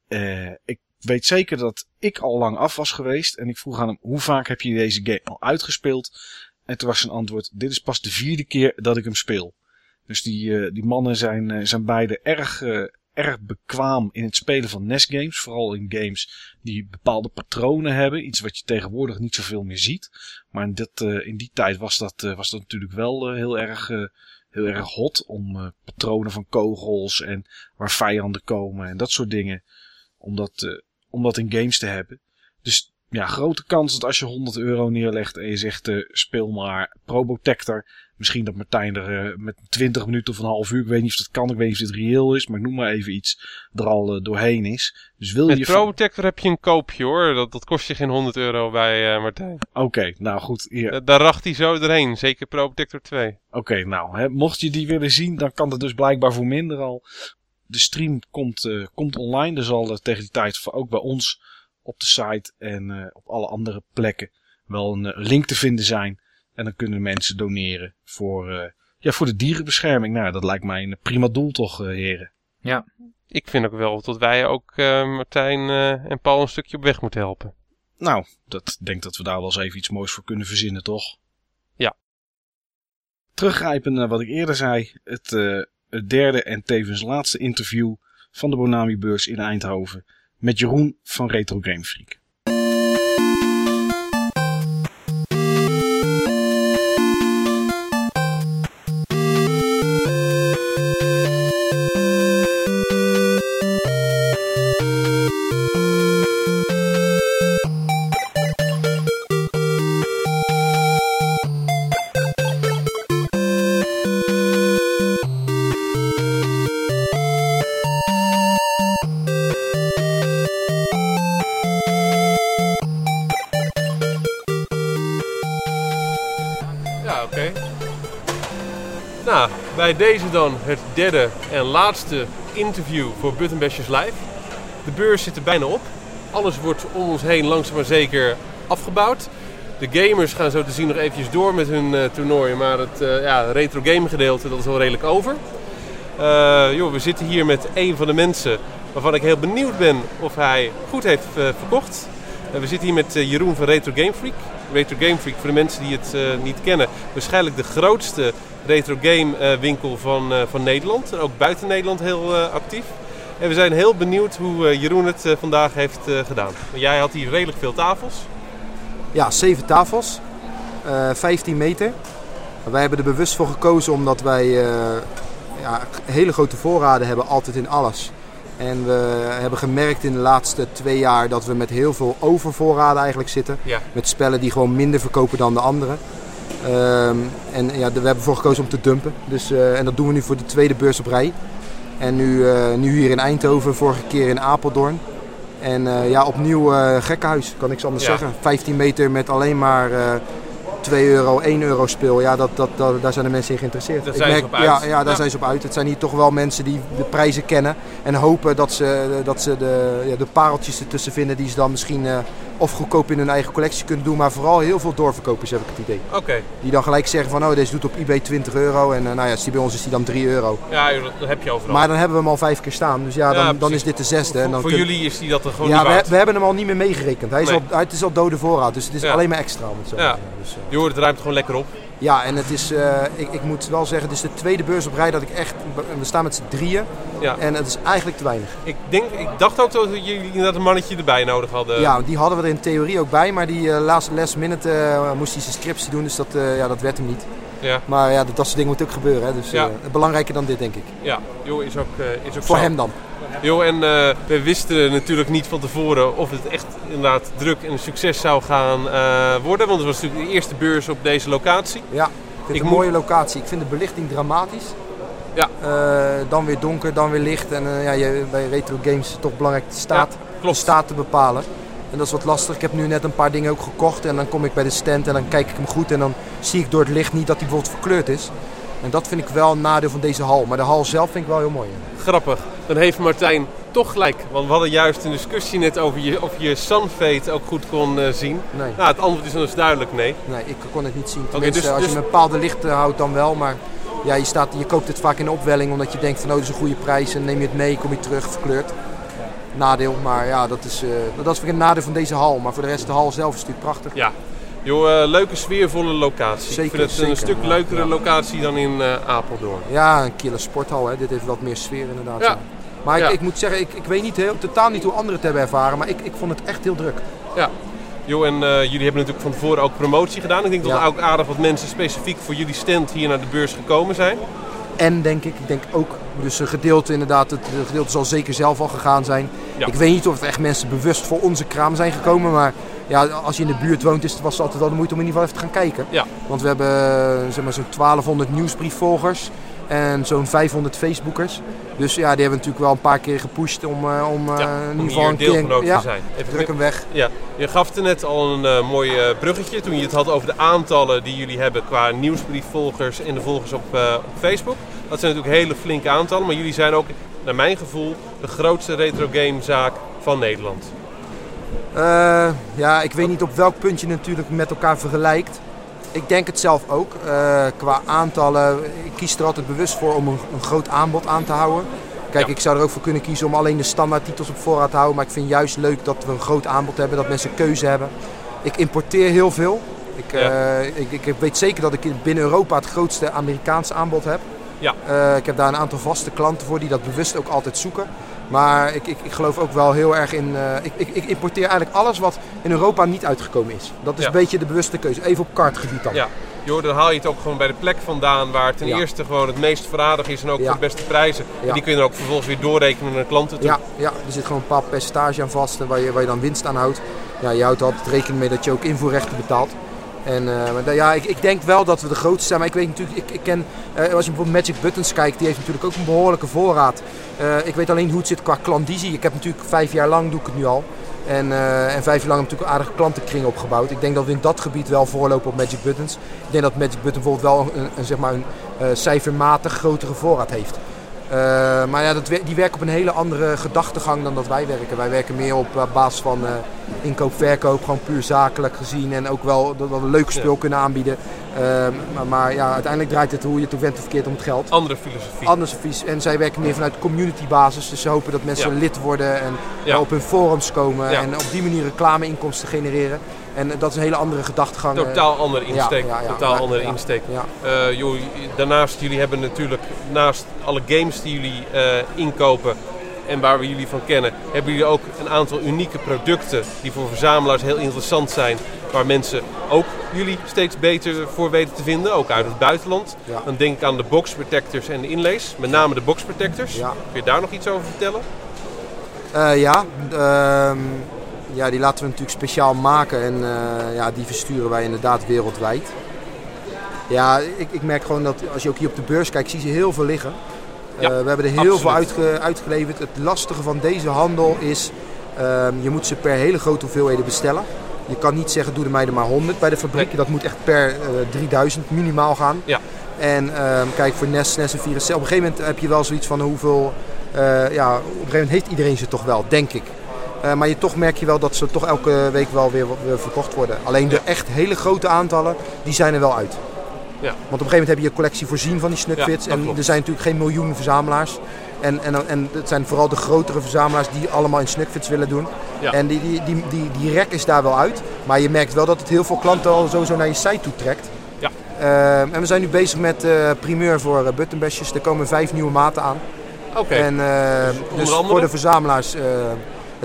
A: Uh, ik weet zeker dat ik al lang af was geweest en ik vroeg aan hem hoe vaak heb je deze game al uitgespeeld? En toen was zijn antwoord: dit is pas de vierde keer dat ik hem speel. Dus die, die mannen zijn, zijn beide erg erg bekwaam in het spelen van NES games. Vooral in games die bepaalde patronen hebben. Iets wat je tegenwoordig niet zoveel meer ziet. Maar in, uh, in die tijd was dat, uh, was dat natuurlijk wel uh, heel, erg, heel erg hot. Om patronen van kogels en waar vijanden komen en dat soort dingen. Om dat, om dat in games te hebben. Dus ja, grote kans dat als je 100 euro neerlegt en je zegt speel maar Probotector Misschien dat Martijn er uh, met 20 minuten of een half uur, ik weet niet of dat kan, ik weet niet of dit reëel is, maar ik noem maar even iets, er al uh, doorheen is. Dus wil
C: met
A: je
C: Protector heb je een koopje hoor, dat, dat kost je geen 100 euro bij uh, Martijn.
A: Oké, okay, nou goed. Hier.
C: Da daar racht hij zo doorheen, zeker Protector 2.
A: Oké, okay, nou, hè, mocht je die willen zien, dan kan dat dus blijkbaar voor minder al. De stream komt, komt online, dus zal tegen die tijd ook bij ons op de site en op alle andere plekken wel een link te vinden zijn. En dan kunnen mensen doneren voor, uh, ja, voor de dierenbescherming. Nou, dat lijkt mij een prima doel toch, uh, heren?
B: Ja.
C: Ik vind ook wel dat wij ook uh, Martijn en Paul een stukje op weg moeten helpen.
A: Nou, dat denk dat we daar wel eens even iets moois voor kunnen verzinnen, toch?
C: Ja.
A: Teruggrijpen naar wat ik eerder zei. Het, het derde en tevens laatste interview van de Bonami-beurs in Eindhoven. Met Jeroen van Retro Game Freak.
C: Bij deze dan het derde en laatste interview voor Button Bashers Live. De beurs zit er bijna op. Alles wordt om ons heen langzaam maar zeker afgebouwd. De gamers gaan zo te zien nog eventjes door met hun uh, toernooien. Maar het uh, ja, retro game gedeelte dat is al redelijk over. Uh, joh, we zitten hier met een van de mensen waarvan ik heel benieuwd ben of hij goed heeft verkocht. we zitten hier met Jeroen van Retro Game Freak. Retro Game Freak, voor de mensen die het niet kennen, waarschijnlijk de grootste retro game eh, winkel van, eh, van Nederland. En ook buiten Nederland heel eh, actief. En we zijn heel benieuwd hoe Jeroen het vandaag heeft gedaan. Jij had hier redelijk veel tafels.
D: Ja, zeven tafels. 15 meter. Wij hebben er bewust voor gekozen omdat wij ja, hele grote voorraden hebben altijd in alles. En we hebben gemerkt in de laatste twee jaar dat we met heel veel overvoorraden eigenlijk zitten.
C: Ja.
D: Met spellen die gewoon minder verkopen dan de anderen. Um, en ja, we hebben ervoor gekozen om te dumpen. Dus, uh, en dat doen we nu voor de tweede beurs op rij. En nu, uh, nu hier in Eindhoven, vorige keer in Apeldoorn. En uh, ja, opnieuw gekkenhuis, kan ik zo anders ja. zeggen. 15 meter met alleen maar 2 euro, 1 euro speel, ja, dat, dat, dat, daar zijn de mensen in geïnteresseerd.
C: Daar zijn merk, ze op uit.
D: Ja, ja daar ja. zijn ze op uit. Het zijn hier toch wel mensen die de prijzen kennen en hopen dat ze, dat ze de, ja, de pareltjes ertussen vinden die ze dan misschien uh, of goedkoop in hun eigen collectie kunnen doen, maar vooral heel veel doorverkopers heb ik het idee.
C: Oké. Okay.
D: Die dan gelijk zeggen van, oh deze doet op eBay 20 euro en uh, nou ja, als die bij ons is die dan 3 euro.
C: Ja, dat heb je overal.
D: Maar dan hebben we hem al vijf keer staan, dus ja, dan, dan is dit de zesde.
C: Voor,
D: en dan
C: voor jullie is die dat er gewoon
D: Ja,
C: we,
D: we, hebben hem al niet meer meegerekend. Hij is
C: nee.
D: al, het is al dode voorraad, dus het is alleen maar extra. Om het zo
C: ja.
D: Dus, uh...
C: Je hoort het ruimt gewoon lekker op.
D: Ja, en het is, uh, ik, ik, moet wel zeggen, het is de tweede beurs op rij dat ik echt, we staan met z'n drieën
C: ja.
D: en het is eigenlijk te weinig.
C: Ik, denk, ik dacht ook dat jullie inderdaad een mannetje erbij nodig hadden.
D: Ja, die hadden we er in theorie ook bij, maar die uh, last, last minute uh, moest hij zijn scriptie doen, dus dat, ja, dat werd hem niet.
C: Ja.
D: Maar ja, dat, dat soort dingen moet ook gebeuren, hè, dus
C: ja.
D: belangrijker dan dit denk ik.
C: Ja, joh, is ook, is ook
D: Voor
C: zo.
D: hem dan.
C: Jo, en uh, we wisten natuurlijk niet van tevoren of het echt inderdaad druk en een succes zou gaan uh, worden. Want het was natuurlijk de eerste beurs op deze locatie.
D: Ja, ik vind het een mooie locatie. Ik vind de belichting dramatisch.
C: Ja.
D: Uh, dan weer donker, dan weer licht. En ja, je, bij retro games is het toch belangrijk de staat,
C: ja, klopt.
D: de staat te bepalen. En dat is wat lastig. Ik heb nu net een paar dingen ook gekocht. En dan kom ik bij de stand en dan kijk ik hem goed. En dan zie ik door het licht niet dat hij bijvoorbeeld verkleurd is. En dat vind ik wel een nadeel van deze hal. Maar de hal zelf vind ik wel heel mooi.
C: Grappig. Dan heeft Martijn toch gelijk. Want we hadden juist een discussie net over je, of je Sunfade ook goed kon eh, zien.
D: Nee,
C: Nou, het antwoord is dan dus duidelijk nee.
D: nee, ik kon het niet zien. Tenminste,
C: dus-
D: als
C: dus-
D: je een bepaalde licht eh, houdt dan wel. Maar ja, je, staat, je koopt het vaak in de opwelling omdat je denkt van oh, dat is een goede prijs. En neem je het mee, kom je terug verkleurd. Nadeel, maar ja, dat is, eh, dat is weer een nadeel van deze hal. Maar voor de rest, de hal zelf is natuurlijk prachtig.
C: Ja. Joh, eh, leuke sfeervolle locatie.
D: Zeker,
C: ik vind het
D: zeker,
C: een stuk leukere
D: Ja.
C: locatie dan in eh, Apeldoorn.
D: Ja, een killer sporthal. Hè. Dit heeft wat meer sfeer inderdaad.
C: Ja.
D: Maar ik, ik moet zeggen, ik, ik weet niet heel, totaal niet hoe anderen het hebben ervaren. Maar ik, ik vond het echt heel druk.
C: Ja. Jo, en eh, jullie hebben natuurlijk van tevoren ook promotie gedaan. Ik denk dat
D: Ja.
C: er ook aardig wat mensen specifiek voor jullie stand hier naar de beurs gekomen zijn.
D: En denk ik, ik denk ook, dus een gedeelte inderdaad, het gedeelte zal zeker zelf al gegaan zijn.
C: Ja.
D: Ik weet niet of het echt mensen bewust voor onze kraam zijn gekomen. Maar ja, als je in de buurt woont, is het, was het altijd wel de moeite om in ieder geval even te gaan kijken.
C: Ja.
D: Want we hebben zeg maar, zo'n 1200 nieuwsbriefvolgers en zo'n 500 Facebookers. Dus ja, die hebben natuurlijk wel een paar keer gepusht om, eh, om
C: Ja,
D: in ieder geval een
C: hier deelgenoot.
D: Ja,
C: te zijn. Even
D: druk hem weg.
C: Ja, je gaf er net al een eh, mooi bruggetje toen je het had over de aantallen die jullie hebben qua nieuwsbriefvolgers en de volgers op, op Facebook. Dat zijn natuurlijk hele flinke aantallen, maar jullie zijn ook, naar mijn gevoel, de grootste retro gamezaak van Nederland.
D: Ja, ik weet niet op welk punt je natuurlijk met elkaar vergelijkt. Ik denk het zelf ook. Eh, qua aantallen, ik kies er altijd bewust voor om een, een groot aanbod aan te houden. Kijk,
C: Ja.
D: ik zou er ook voor kunnen kiezen om alleen de standaard titels op voorraad te houden. Maar ik vind juist leuk dat we een groot aanbod hebben, dat mensen keuze hebben. Ik importeer heel veel. Ik,
C: Ja.
D: eh, ik, ik weet zeker dat ik binnen Europa het grootste Amerikaanse aanbod heb.
C: Ja.
D: Eh, ik heb daar een aantal vaste klanten voor die dat bewust ook altijd zoeken. Maar ik, ik, ik geloof ook wel heel erg in. eh, ik, ik, ik importeer eigenlijk alles wat in Europa niet uitgekomen is. Dat is
C: Ja.
D: een beetje de bewuste keuze. Even op kartgebied dan.
C: Ja, joh, dan haal je het ook gewoon bij de plek vandaan waar het ten
D: Ja.
C: eerste gewoon het meest verradig is en ook
D: Ja.
C: voor de beste prijzen. En die kun je dan ook vervolgens weer doorrekenen naar de klanten toe.
D: Ja, ja, er zit gewoon een bepaald percentage aan vast en waar je, waar je dan winst aan houdt. Ja, je houdt altijd rekening mee dat je ook invoerrechten betaalt. En eh, ja, ik, ik denk wel dat we de grootste zijn. Maar ik weet natuurlijk, ik, ik ken, eh, als je bijvoorbeeld Magic Buttons kijkt, die heeft natuurlijk ook een behoorlijke voorraad. Eh, ik weet alleen hoe het zit qua klandizie. Ik heb natuurlijk vijf jaar lang doe ik het nu al. En, en vijf jaar lang heb natuurlijk een aardige klantenkring opgebouwd. Ik denk dat we in dat gebied wel voorlopen op Magic Buttons. Ik denk dat Magic Button bijvoorbeeld wel een, zeg maar een cijfermatig grotere voorraad heeft. Eh, maar ja, dat, die werken op een hele andere gedachtegang dan dat wij werken. Wij werken meer op eh, basis van eh, inkoop, verkoop, gewoon puur zakelijk gezien. En ook wel dat we een leuk speel kunnen aanbieden. Eh, maar, maar ja, uiteindelijk draait het hoe je het ook of verkeerd om het geld.
C: Andere filosofie.
D: Anders advies. En zij werken meer vanuit community basis. Dus ze hopen dat mensen
C: Ja.
D: lid worden en op hun forums komen. En op die manier reclameinkomsten genereren. En eh, dat is een hele andere gedachtegang. eh.
C: Totaal andere insteek.
D: ja, ja,
C: Totaal andere insteek.
D: Ja.
C: Joh, daarnaast, jullie hebben natuurlijk naast alle games die jullie inkopen en waar we jullie van kennen, hebben jullie ook een aantal unieke producten die voor verzamelaars heel interessant zijn. Waar mensen ook jullie steeds beter voor weten te vinden, ook uit het buitenland. Dan denk ik aan de box protectors en de inlays, met name de box protectors. Kun je daar nog iets over vertellen?
D: Eh, ja, ehm, ja, die laten we natuurlijk speciaal maken en eh, ja, die versturen wij inderdaad wereldwijd. Ja, ik, ik merk gewoon dat als je ook hier op de beurs kijkt, zie je heel veel liggen.
C: Ja,
D: Eh, we hebben er heel
C: absoluut.
D: veel uitge- uitgeleverd. Het lastige van deze handel is, ehm, je moet ze per hele grote hoeveelheden bestellen. Je kan niet zeggen, doe er mij er maar 100 bij de fabriek.
C: Nee.
D: Dat moet echt per eh, 3000 minimaal gaan.
C: Ja.
D: En ehm, kijk, voor NES, SNES en Virus, op een gegeven moment heb je wel zoiets van hoeveel... eh, ja, op een gegeven moment heeft iedereen ze toch wel, denk ik. Eh, maar je, toch merk je wel dat ze toch elke week wel weer, weer verkocht worden. Alleen de echt hele grote aantallen, die zijn er wel uit.
C: Ja.
D: Want op een gegeven moment heb je je collectie voorzien van die Snugfits.
C: Ja,
D: en
C: klopt.
D: er zijn natuurlijk geen miljoenen verzamelaars. En, en, en het zijn vooral de grotere verzamelaars die allemaal in Snugfits willen doen.
C: Ja.
D: En die, die, die, die, die rek is daar wel uit. Maar je merkt wel dat het heel veel klanten al sowieso naar je site toe trekt.
C: Ja.
D: Ehm, en we zijn nu bezig met eh, primeur voor uh, buttonbashjes. Er komen vijf nieuwe maten aan.
C: Oké,
D: En eh, dus
C: andere?
D: voor de verzamelaars, eh,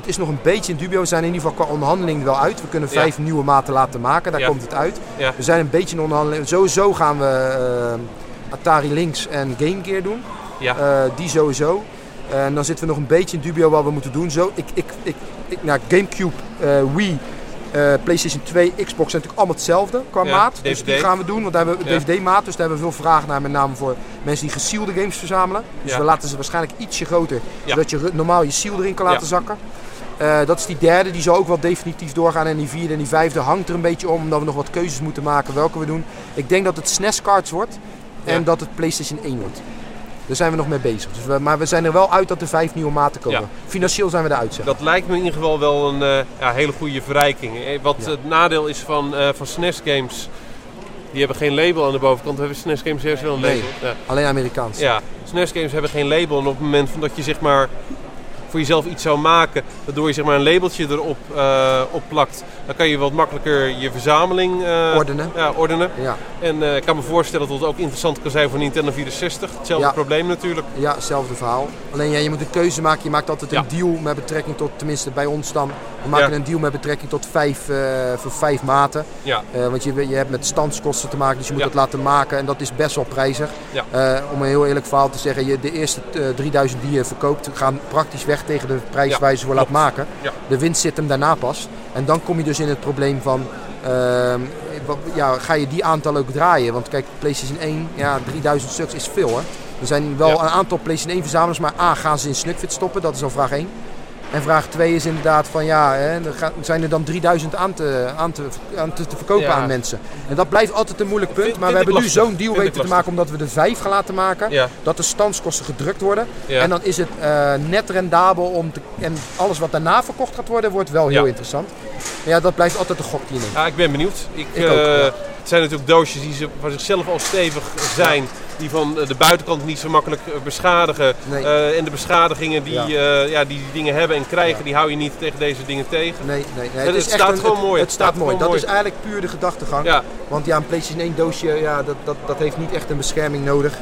D: het is nog een beetje in dubio. We zijn in ieder geval qua onderhandeling wel uit. We kunnen
C: Ja.
D: vijf nieuwe maten laten maken, daar
C: Ja.
D: komt het uit.
C: Ja.
D: We zijn een beetje in onderhandeling. Sowieso gaan we eh, Atari Lynx en Game Gear doen.
C: ja.
D: Eh, die sowieso. En dan zitten we nog een beetje in dubio wat we moeten doen. Zo, ik, ik, ik, ik, nou, Gamecube, eh, Wii, PlayStation 2, Xbox zijn natuurlijk allemaal hetzelfde qua maat. Dus die gaan we doen, want daar hebben we. DVD-maat. Dus daar hebben we veel vraag naar, met name voor mensen die gesielde games verzamelen. Dus we laten ze waarschijnlijk ietsje groter, zodat je normaal je seal erin kan laten zakken. Eh, dat is die derde, die zal ook wel definitief doorgaan. En die vierde en die vijfde hangt er een beetje om, omdat we nog wat keuzes moeten maken welke we doen. Ik denk dat het SNES cards wordt. en
C: Ja.
D: dat het PlayStation 1 wordt. Daar zijn we nog mee bezig. Dus we, maar we zijn er wel uit dat er vijf nieuwe maten komen.
C: Ja.
D: Financieel zijn we eruit, zeg.
C: Dat lijkt me in ieder geval wel een eh, ja, hele goede verrijking. Eh, Wat het nadeel is van, eh, van SNES games, die hebben geen label aan de bovenkant. Hebben SNES games juist wel een
D: Nee.
C: label? Ja.
D: Alleen Amerikaans.
C: Ja, SNES games hebben geen label. En op het moment van dat je zeg maar voor jezelf iets zou maken, waardoor je zeg maar een labeltje erop eh, op plakt, dan kan je wat makkelijker je verzameling eh,
D: Ordenen.
C: Ja, ordenen.
D: Ja,
C: En eh, ik kan me voorstellen dat het ook interessant kan zijn voor Nintendo 64. Hetzelfde
D: Ja.
C: probleem natuurlijk.
D: ja, hetzelfde verhaal. Alleen ja, je moet een keuze maken. Je maakt altijd een deal met betrekking tot, tenminste bij ons dan. We maken
C: Ja.
D: een deal met betrekking tot vijf, eh, voor vijf maten.
C: Ja,
D: Eh, want je, je hebt met standskosten te maken, dus je moet
C: Ja.
D: het laten maken en dat is best wel prijzig. Eh, om een heel eerlijk verhaal te zeggen, je, de eerste eh, 3000 die je verkoopt gaan praktisch weg tegen de prijs waar je ze voor laat maken. De winst zit hem daarna pas. En dan kom je dus in het probleem van, ehm, wat- ja, ga je die aantal ook draaien? Want kijk, PlayStation 1, ja, 3000 stuks is veel hè. Er zijn wel een aantal PlayStation 1 verzamelaars, maar A, gaan ze in Snugfit stoppen? Dat is al vraag 1. En vraag 2 is inderdaad van ja, hè, er zijn er dan 3000 aan te, aan te, aan te, te verkopen
C: Ja.
D: aan mensen. En dat blijft altijd een moeilijk punt.
C: Vind-
D: maar we
C: vind
D: hebben nu zo'n deal weten te
C: lastig.
D: maken omdat we er vijf gaan laten maken.
C: ja,
D: Dat de standskosten gedrukt worden.
C: ja.
D: En dan is het eh, net rendabel om te, en alles wat daarna verkocht gaat worden, wordt wel heel interessant. Maar ja, dat blijft altijd een gok die je neemt.
C: Ja, ik ben benieuwd. Ik,
D: Ik ook,
C: eh. Het zijn natuurlijk doosjes die ze van zichzelf al stevig zijn. Die van eh, de buitenkant niet zo makkelijk eh, beschadigen.
D: Nee.
C: Eh, en de beschadigingen die,
D: Ja.
C: die die dingen hebben en krijgen,
D: Ja.
C: die hou je niet tegen deze dingen tegen.
D: Nee, nee, nee.
C: Het staat
D: een-
C: gewoon
D: het,
C: mooi.
D: Het staat mooi. Dat is eigenlijk puur de gedachtegang.
C: Ja,
D: Want ja, een PlayStation 1 doosje, ja, dat, dat, dat heeft niet echt een bescherming nodig.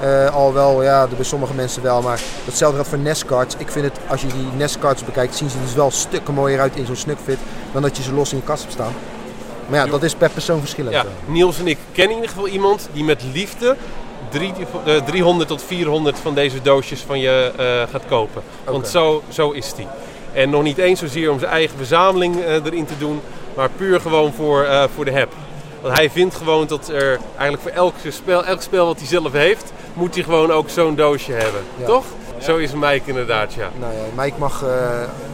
D: Eh, al wel, ja, bij sommige mensen wel. Maar datzelfde geldt voor NES-cards. Ik vind het, als je die NES-cards bekijkt, zien ze dus wel stukken mooier uit in zo'n snukfit. Dan dat je ze los in je kast hebt staan. Maar ja, dat is per persoon verschillend.
C: ja, Niels en ik kennen in ieder geval iemand die met liefde drie, eh, 300 tot 400 van deze doosjes van je eh, gaat kopen. Want zo, zo is die. En nog niet eens zozeer om zijn eigen verzameling eh, erin te doen, maar puur gewoon voor, voor de heb. Want hij vindt gewoon dat er eigenlijk voor elk spel, elk spel wat hij zelf heeft, moet hij gewoon ook zo'n doosje hebben.
D: Ja.
C: Toch? Zo is Mike inderdaad, ja.
D: Nou ja, Mike mag,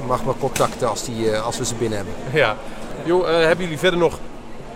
D: mag me contacten als, die, als we ze binnen hebben.
C: ja. Hebben jullie verder nog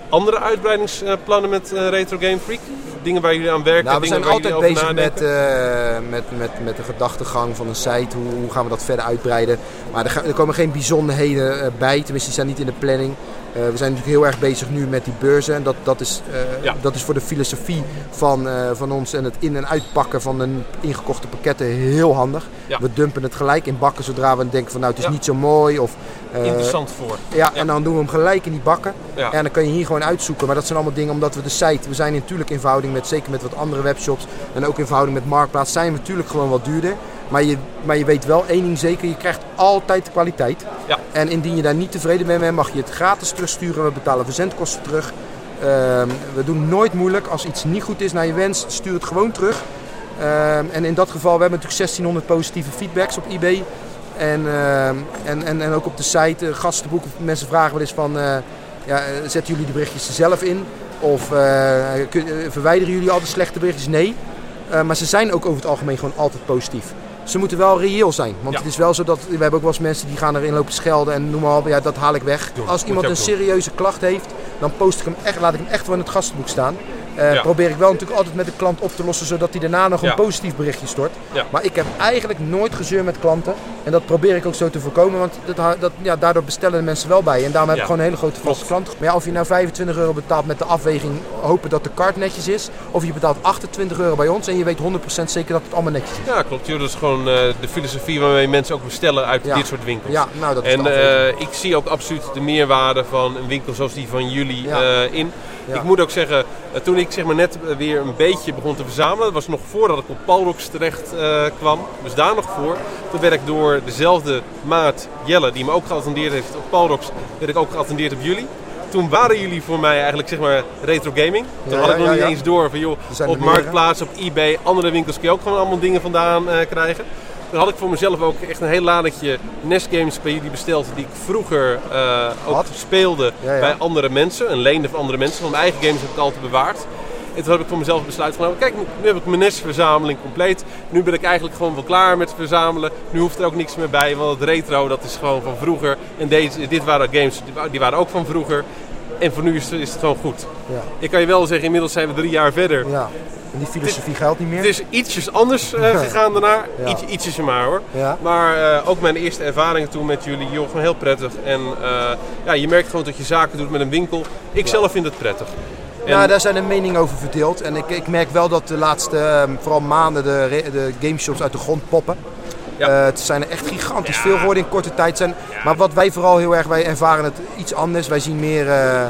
C: andere uitbreidingsplannen met Retro Game Freak? Dingen waar jullie aan werken?
D: Nou, we zijn altijd bezig met, eh, met, met, met de gedachtegang van een site. Hoe, hoe gaan we dat verder uitbreiden? Maar er, er komen geen bijzonderheden eh, bij. Tenminste, die staan niet in de planning. Eh, we zijn natuurlijk heel erg bezig nu met die beurzen. En dat, dat, is,
C: Ja.
D: dat is voor de filosofie van, van ons en het in- en uitpakken van de ingekochte pakketten heel handig.
C: Ja.
D: We dumpen het gelijk in bakken zodra we denken van nou het is
C: Ja.
D: niet zo mooi. Of,
C: Interessant voor.
D: ja, en dan doen we hem gelijk in die bakken.
C: Ja.
D: En dan kan je hier gewoon uitzoeken. Maar dat zijn allemaal dingen omdat we de site, we zijn natuurlijk in verhouding met, zeker met wat andere webshops. En ook in verhouding met Marktplaats zijn we natuurlijk gewoon wat duurder. Maar je, maar je weet wel één ding zeker, je krijgt altijd de kwaliteit.
C: Ja.
D: En indien je daar niet tevreden mee bent, mag je het gratis terugsturen. We betalen verzendkosten terug. Ehm, we doen nooit moeilijk. Als iets niet goed is naar je wens, stuur het gewoon terug. Ehm, en in dat geval, we hebben natuurlijk 1600 positieve feedbacks op eBay. En, ehm, en, en, en ook op de site, eh, gastenboeken, mensen vragen wel eens van, eh, ja, eh, zetten jullie de berichtjes er zelf in? Of eh, kun- eh, verwijderen jullie al de slechte berichtjes? Nee. Eh, maar ze zijn ook over het algemeen gewoon altijd positief. Ze moeten wel reëel zijn. Want
C: Ja.
D: het is wel zo dat, we hebben ook wel eens mensen die gaan erin lopen schelden en noem maar op, ja, dat haal ik weg. Als iemand een serieuze klacht heeft, dan post ik hem echt, laat ik hem echt wel in het gastenboek staan. Eh,
C: Ja.
D: Probeer ik wel natuurlijk altijd met de klant op te lossen, zodat hij daarna nog
C: Ja.
D: een positief berichtje stort.
C: Ja.
D: Maar ik heb eigenlijk nooit gezeur met klanten. En dat probeer ik ook zo te voorkomen, want dat, dat, ja, daardoor bestellen de mensen wel bij. En daarom heb ik gewoon een hele grote vaste klant. Maar ja, of je nou 25 euro betaalt met de afweging, hopen dat de kaart netjes is. Of je betaalt 28 euro bij ons en je weet 100% zeker dat het allemaal netjes is.
C: Ja, klopt. joh. Dat is gewoon eh, de filosofie waarmee mensen ook bestellen uit dit soort winkels.
D: Ja, nou dat is
C: En eh, ik zie ook absoluut de meerwaarde van een winkel zoals die van jullie in. Ik moet ook zeggen, eh, toen ik zeg maar net eh, weer een beetje begon te verzamelen, dat was nog voordat ik op Palrox terecht eh, kwam, dus daar nog voor. Toen werd ik door dezelfde maat Jelle, die me ook geattendeerd heeft op Palrox, werd ik ook geattendeerd op jullie. Toen waren jullie voor mij eigenlijk zeg maar retro gaming. Toen
D: Ja,
C: had ik nog
D: ja,
C: niet
D: ja.
C: eens door van joh, op. Marktplaats, op eBay, andere winkels kun je ook gewoon allemaal dingen vandaan eh, krijgen. Toen had ik voor mezelf ook echt een heel ladetje NES games bij jullie besteld die ik vroeger eh, ook speelde
D: Ja, ja.
C: bij andere mensen. Een leende van andere mensen. Want mijn eigen games heb ik altijd bewaard. En toen heb ik voor mezelf besluit genomen. Kijk, nu heb ik mijn NES-verzameling compleet. Nu ben ik eigenlijk gewoon wel klaar met verzamelen. Nu hoeft er ook niks meer bij. Want het retro, dat is gewoon van vroeger. En deze, dit waren games, die waren ook van vroeger. En voor nu is, het- is het gewoon goed.
D: Ja.
C: Ik kan je wel zeggen, inmiddels zijn we drie jaar verder.
D: Ja. En die filosofie geldt niet meer.
C: Het is ietsjes anders eh, gegaan daarna.
D: Ja.
C: Iets, ietsjes maar hoor.
D: Ja.
C: Maar eh, ook mijn eerste ervaringen toen met jullie, joh, gewoon heel prettig. En eh, ja, je merkt gewoon dat je zaken doet met een winkel. Ik zelf vind het prettig. En-
D: Ja, daar zijn de meningen over verdeeld. En ik, ik merk wel dat de laatste, ehm, vooral maanden, de, de gameshops uit de grond poppen.
C: Ja.
D: Eh, het zijn er echt gigantisch
C: Ja.
D: veel geworden in korte tijd. Zijn, Maar wat wij vooral heel erg, wij ervaren het iets anders. Wij zien meer, eh, eh,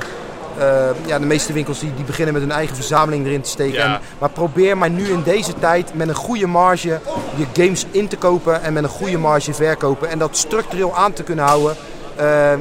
D: ja, de meeste winkels die, die beginnen met hun eigen verzameling erin te steken.
C: Ja.
D: En, maar probeer maar nu in deze tijd met een goede marge je games in te kopen en met een goede marge verkopen. En dat structureel aan te kunnen houden.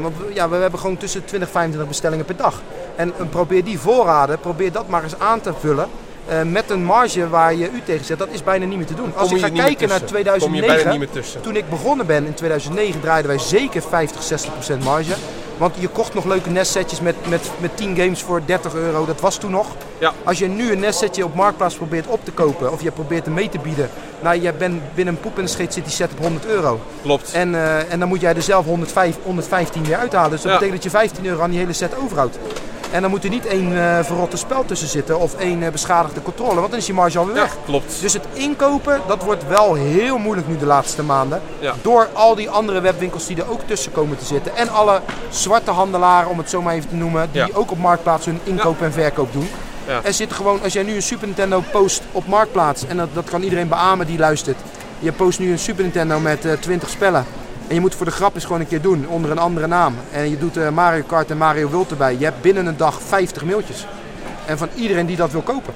D: Want we- ja, we hebben gewoon tussen 20 en 25 bestellingen per dag. En probeer die voorraden, probeer dat maar eens aan te vullen. Eh, met een marge waar je u tegen zet, dat is bijna niet meer te doen. Als
C: Kom
D: ik
C: je
D: ga kijken naar
C: tussen. Kom je
D: 2009,
C: bijna niet meer tussen.
D: toen ik begonnen ben in 2009 draaiden wij zeker 50, 60 procent marge. Want je kocht nog leuke nestsetjes met, met, met 10 games voor 30 euro. Dat was toen nog.
C: Ja.
D: Als je nu een nestsetje op Marktplaats probeert op te kopen of je probeert hem mee te bieden. Nou, je bent binnen een poep en scheet zit die set op 100 euro.
C: Klopt.
D: En, eh, en dan moet jij er zelf 105, 115 weer uithalen. Dus dat
C: Ja.
D: betekent dat je 15 euro aan die hele set overhoudt. En dan moet er niet één eh, verrotte spel tussen zitten of één eh, beschadigde controle. Want dan is je marge alweer
C: Ja,
D: weg.
C: klopt.
D: Dus het inkopen, dat wordt wel heel moeilijk nu de laatste maanden.
C: Ja.
D: Door al die andere webwinkels die er ook tussen komen te zitten. En alle zwarte handelaren, om het zo maar even te noemen, die
C: Ja.
D: ook op Marktplaats hun inkoop en verkoop doen.
C: Ja.
D: Er zit gewoon, als jij nu een Super Nintendo post op Marktplaats, en dat, dat kan iedereen beamen die luistert. Je post nu een Super Nintendo met eh 20 spellen. En je moet voor de grap eens gewoon een keer doen, onder een andere naam. En je doet eh, Mario Kart en Mario World erbij. Je hebt binnen een dag 50 mailtjes. En van iedereen die dat wil kopen.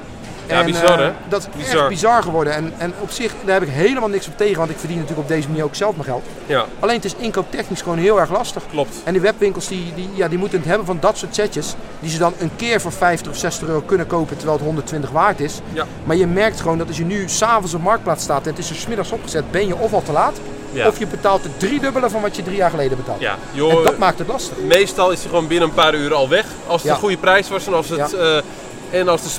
C: Ja,
D: En,
C: bizar,
D: eh,
C: hè?
D: Dat is
C: Bizar.
D: echt bizar geworden. En, en op zich, daar heb ik helemaal niks op tegen, want ik verdien natuurlijk op deze manier ook zelf mijn geld.
C: Ja,
D: Alleen het is inkooptechnisch gewoon heel erg lastig.
C: klopt.
D: En die webwinkels die, die, ja, die moeten het hebben van dat soort setjes. Die ze dan een keer voor 50 of 60 euro kunnen kopen terwijl het 120 waard is.
C: Ja.
D: Maar je merkt gewoon dat als je nu s'avonds op marktplaats staat en het is er 's middags opgezet, ben je of al te laat.
C: Ja.
D: Of je betaalt het driedubbele van wat je drie jaar geleden betaalt.
C: Ja,
D: En dat maakt het lastig.
C: meestal is hij gewoon binnen een paar uur al weg. Als het
D: Ja.
C: een goede prijs was en als, het, eh, en, als de,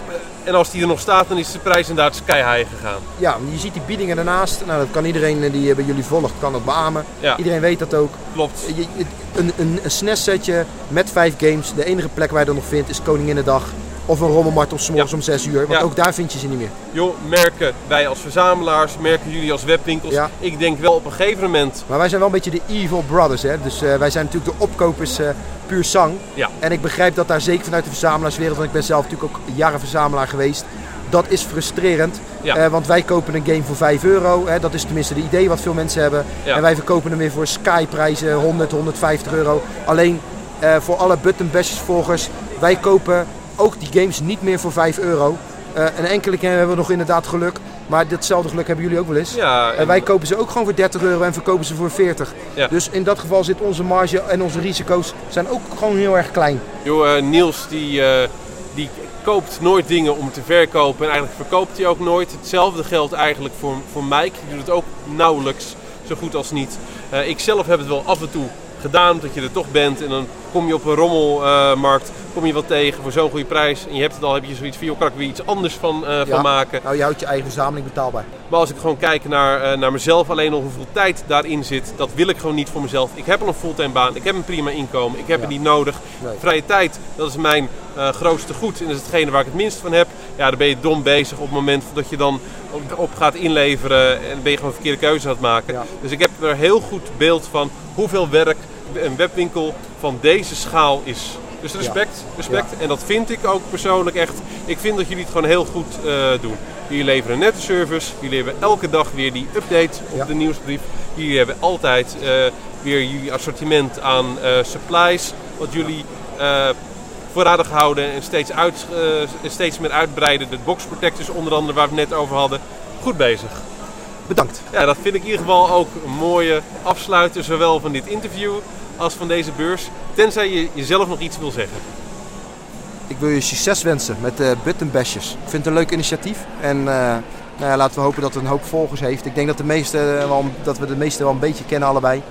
C: en als die er nog staat, dan is de prijs inderdaad sky high gegaan.
D: Ja, je ziet die biedingen daarnaast. Nou, dat kan iedereen eh, die eh, bij jullie volgt, kan dat beamen.
C: Ja.
D: Iedereen weet dat ook.
C: Klopt.
D: Je- een, een, een SNES-setje met vijf games. De enige plek waar je dat nog vindt is Koninginnedag. Of een rommelmarkt op 's morgens
C: Ja.
D: om 6 uur. Want
C: Ja.
D: ook daar vind je ze niet meer.
C: Joh, merken wij als verzamelaars, merken jullie als webwinkels.
D: Ja.
C: Ik denk wel op een gegeven moment.
D: Maar wij zijn wel een beetje de evil brothers. Hè? Dus eh, wij zijn natuurlijk de opkopers eh, puur zang.
C: Ja.
D: En ik begrijp dat daar zeker vanuit de verzamelaarswereld, want ik ben zelf natuurlijk ook jaren verzamelaar geweest. Dat is frustrerend.
C: Ja.
D: Eh, want wij kopen een game voor 5 euro. Hè? Dat is tenminste de idee wat veel mensen hebben. En wij verkopen hem weer voor Sky-prijzen 100, 150 euro. Alleen eh, voor alle button bashers volgers. Wij kopen ook die games niet meer voor 5 euro. Eh, een enkele keer hebben we nog inderdaad geluk. Maar ditzelfde geluk hebben jullie ook wel eens.
C: Ja,
D: En wij kopen ze ook gewoon voor 30 euro en verkopen ze voor 40.
C: Ja.
D: Dus in dat geval zit onze marge en onze risico's zijn ook gewoon heel erg klein.
C: Joh, eh, Niels die, eh, die koopt nooit dingen om te verkopen en eigenlijk verkoopt hij ook nooit. Hetzelfde geldt eigenlijk voor, voor Mike. Die doet het ook nauwelijks, zo goed als niet. Eh, ik zelf heb het wel af en toe gedaan, dat je er toch bent en dan kom je op een rommelmarkt, kom je wat tegen voor zo'n goede prijs en je hebt het al, heb je zoiets van, joh, kan ik er weer iets anders van, eh,
D: Ja.
C: van maken.
D: Nou, je houdt je eigen verzameling betaalbaar.
C: Maar als ik gewoon kijk naar, eh, naar mezelf, alleen al hoeveel tijd daarin zit, dat wil ik gewoon niet voor mezelf. Ik heb al een fulltime baan, ik heb een prima inkomen, ik heb
D: Ja.
C: het niet nodig.
D: Nee.
C: Vrije tijd, dat is mijn eh, grootste goed en dat is hetgene waar ik het minst van heb. Ja, dan ben je dom bezig op het moment dat je dan op, op gaat inleveren en ben je gewoon verkeerde keuze aan het maken.
D: Ja.
C: Dus ik heb er heel goed beeld van hoeveel werk een webwinkel van deze schaal is. Dus respect, respect. En dat vind ik ook persoonlijk echt. Ik vind dat jullie het gewoon heel goed eh, doen. Jullie leveren een nette service. Jullie hebben elke dag weer die update op
D: Ja.
C: de nieuwsbrief. Jullie hebben altijd eh, weer jullie assortiment aan eh, supplies. Wat jullie voorradig houden en steeds, uit, steeds meer uitbreiden. De box protectors onder andere waar we het net over hadden. Goed bezig.
D: Bedankt.
C: Ja, dat vind ik in ieder geval ook een mooie afsluiter, zowel van dit interview als van deze beurs. Tenzij je jezelf nog iets wil zeggen.
D: Ik wil je succes wensen met de button bashers. Ik vind het een leuk initiatief. En eh, nou ja, laten we hopen dat het een hoop volgers heeft. Ik denk dat, de meeste, wel, dat we de meeste wel een beetje kennen allebei.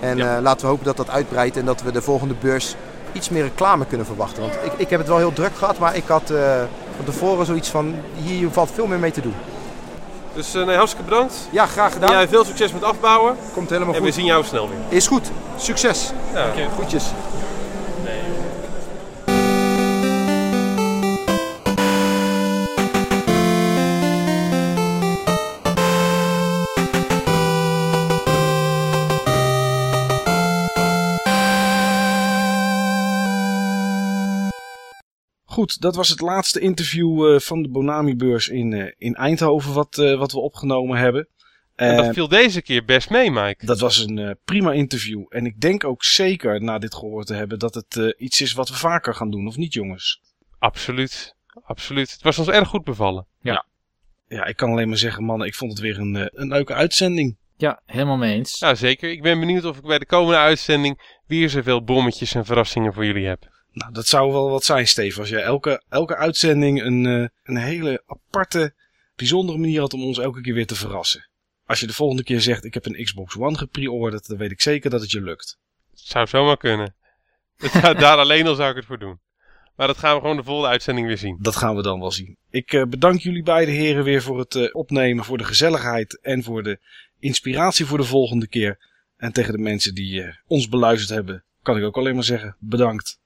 D: En
C: Ja.
D: eh, laten we hopen dat dat uitbreidt en dat we de volgende beurs iets meer reclame kunnen verwachten. Want ik, ik heb het wel heel druk gehad, maar ik had eh, van tevoren zoiets van, hier valt veel meer mee te doen.
C: Dus eh, nee, hartstikke bedankt.
D: Ja, graag gedaan.
C: Jij veel succes met afbouwen
D: Komt helemaal
C: en we
D: goed.
C: zien jou snel weer.
D: Is goed. Succes.
C: Ja.
D: Groetjes.
A: Goed, dat was het laatste interview uh, van de Bonami-beurs in, uh, in Eindhoven wat, uh, wat we opgenomen hebben.
C: En dat viel deze keer best mee, Mike.
A: Dat was een prima interview. En ik denk ook zeker, na dit gehoord te hebben, dat het iets is wat we vaker gaan doen, of niet jongens?
C: Absoluut, absoluut. Het was ons erg goed bevallen.
A: Ja. Ja, ja ik kan alleen maar zeggen, mannen, ik vond het weer een, een leuke uitzending.
B: Ja, helemaal mee eens.
C: Ja, zeker. Ik ben benieuwd of ik bij de komende uitzending weer zoveel bommetjes en verrassingen voor jullie heb.
A: Nou, dat zou wel wat zijn, Steve. Als je elke, elke uitzending een, uh, een hele aparte, bijzondere manier had om ons elke keer weer te verrassen. Als je de volgende keer zegt, ik heb een Xbox One gepreorderd, dan weet ik zeker dat het je lukt.
C: Het zou zomaar kunnen. daar alleen al zou ik het voor doen. Maar dat gaan we gewoon de volgende uitzending weer zien.
A: Dat gaan we dan wel zien. Ik uh, bedank jullie beide heren weer voor het uh, opnemen, voor de gezelligheid en voor de inspiratie voor de volgende keer. En tegen de mensen die ons beluisterd hebben, kan ik ook alleen maar zeggen bedankt.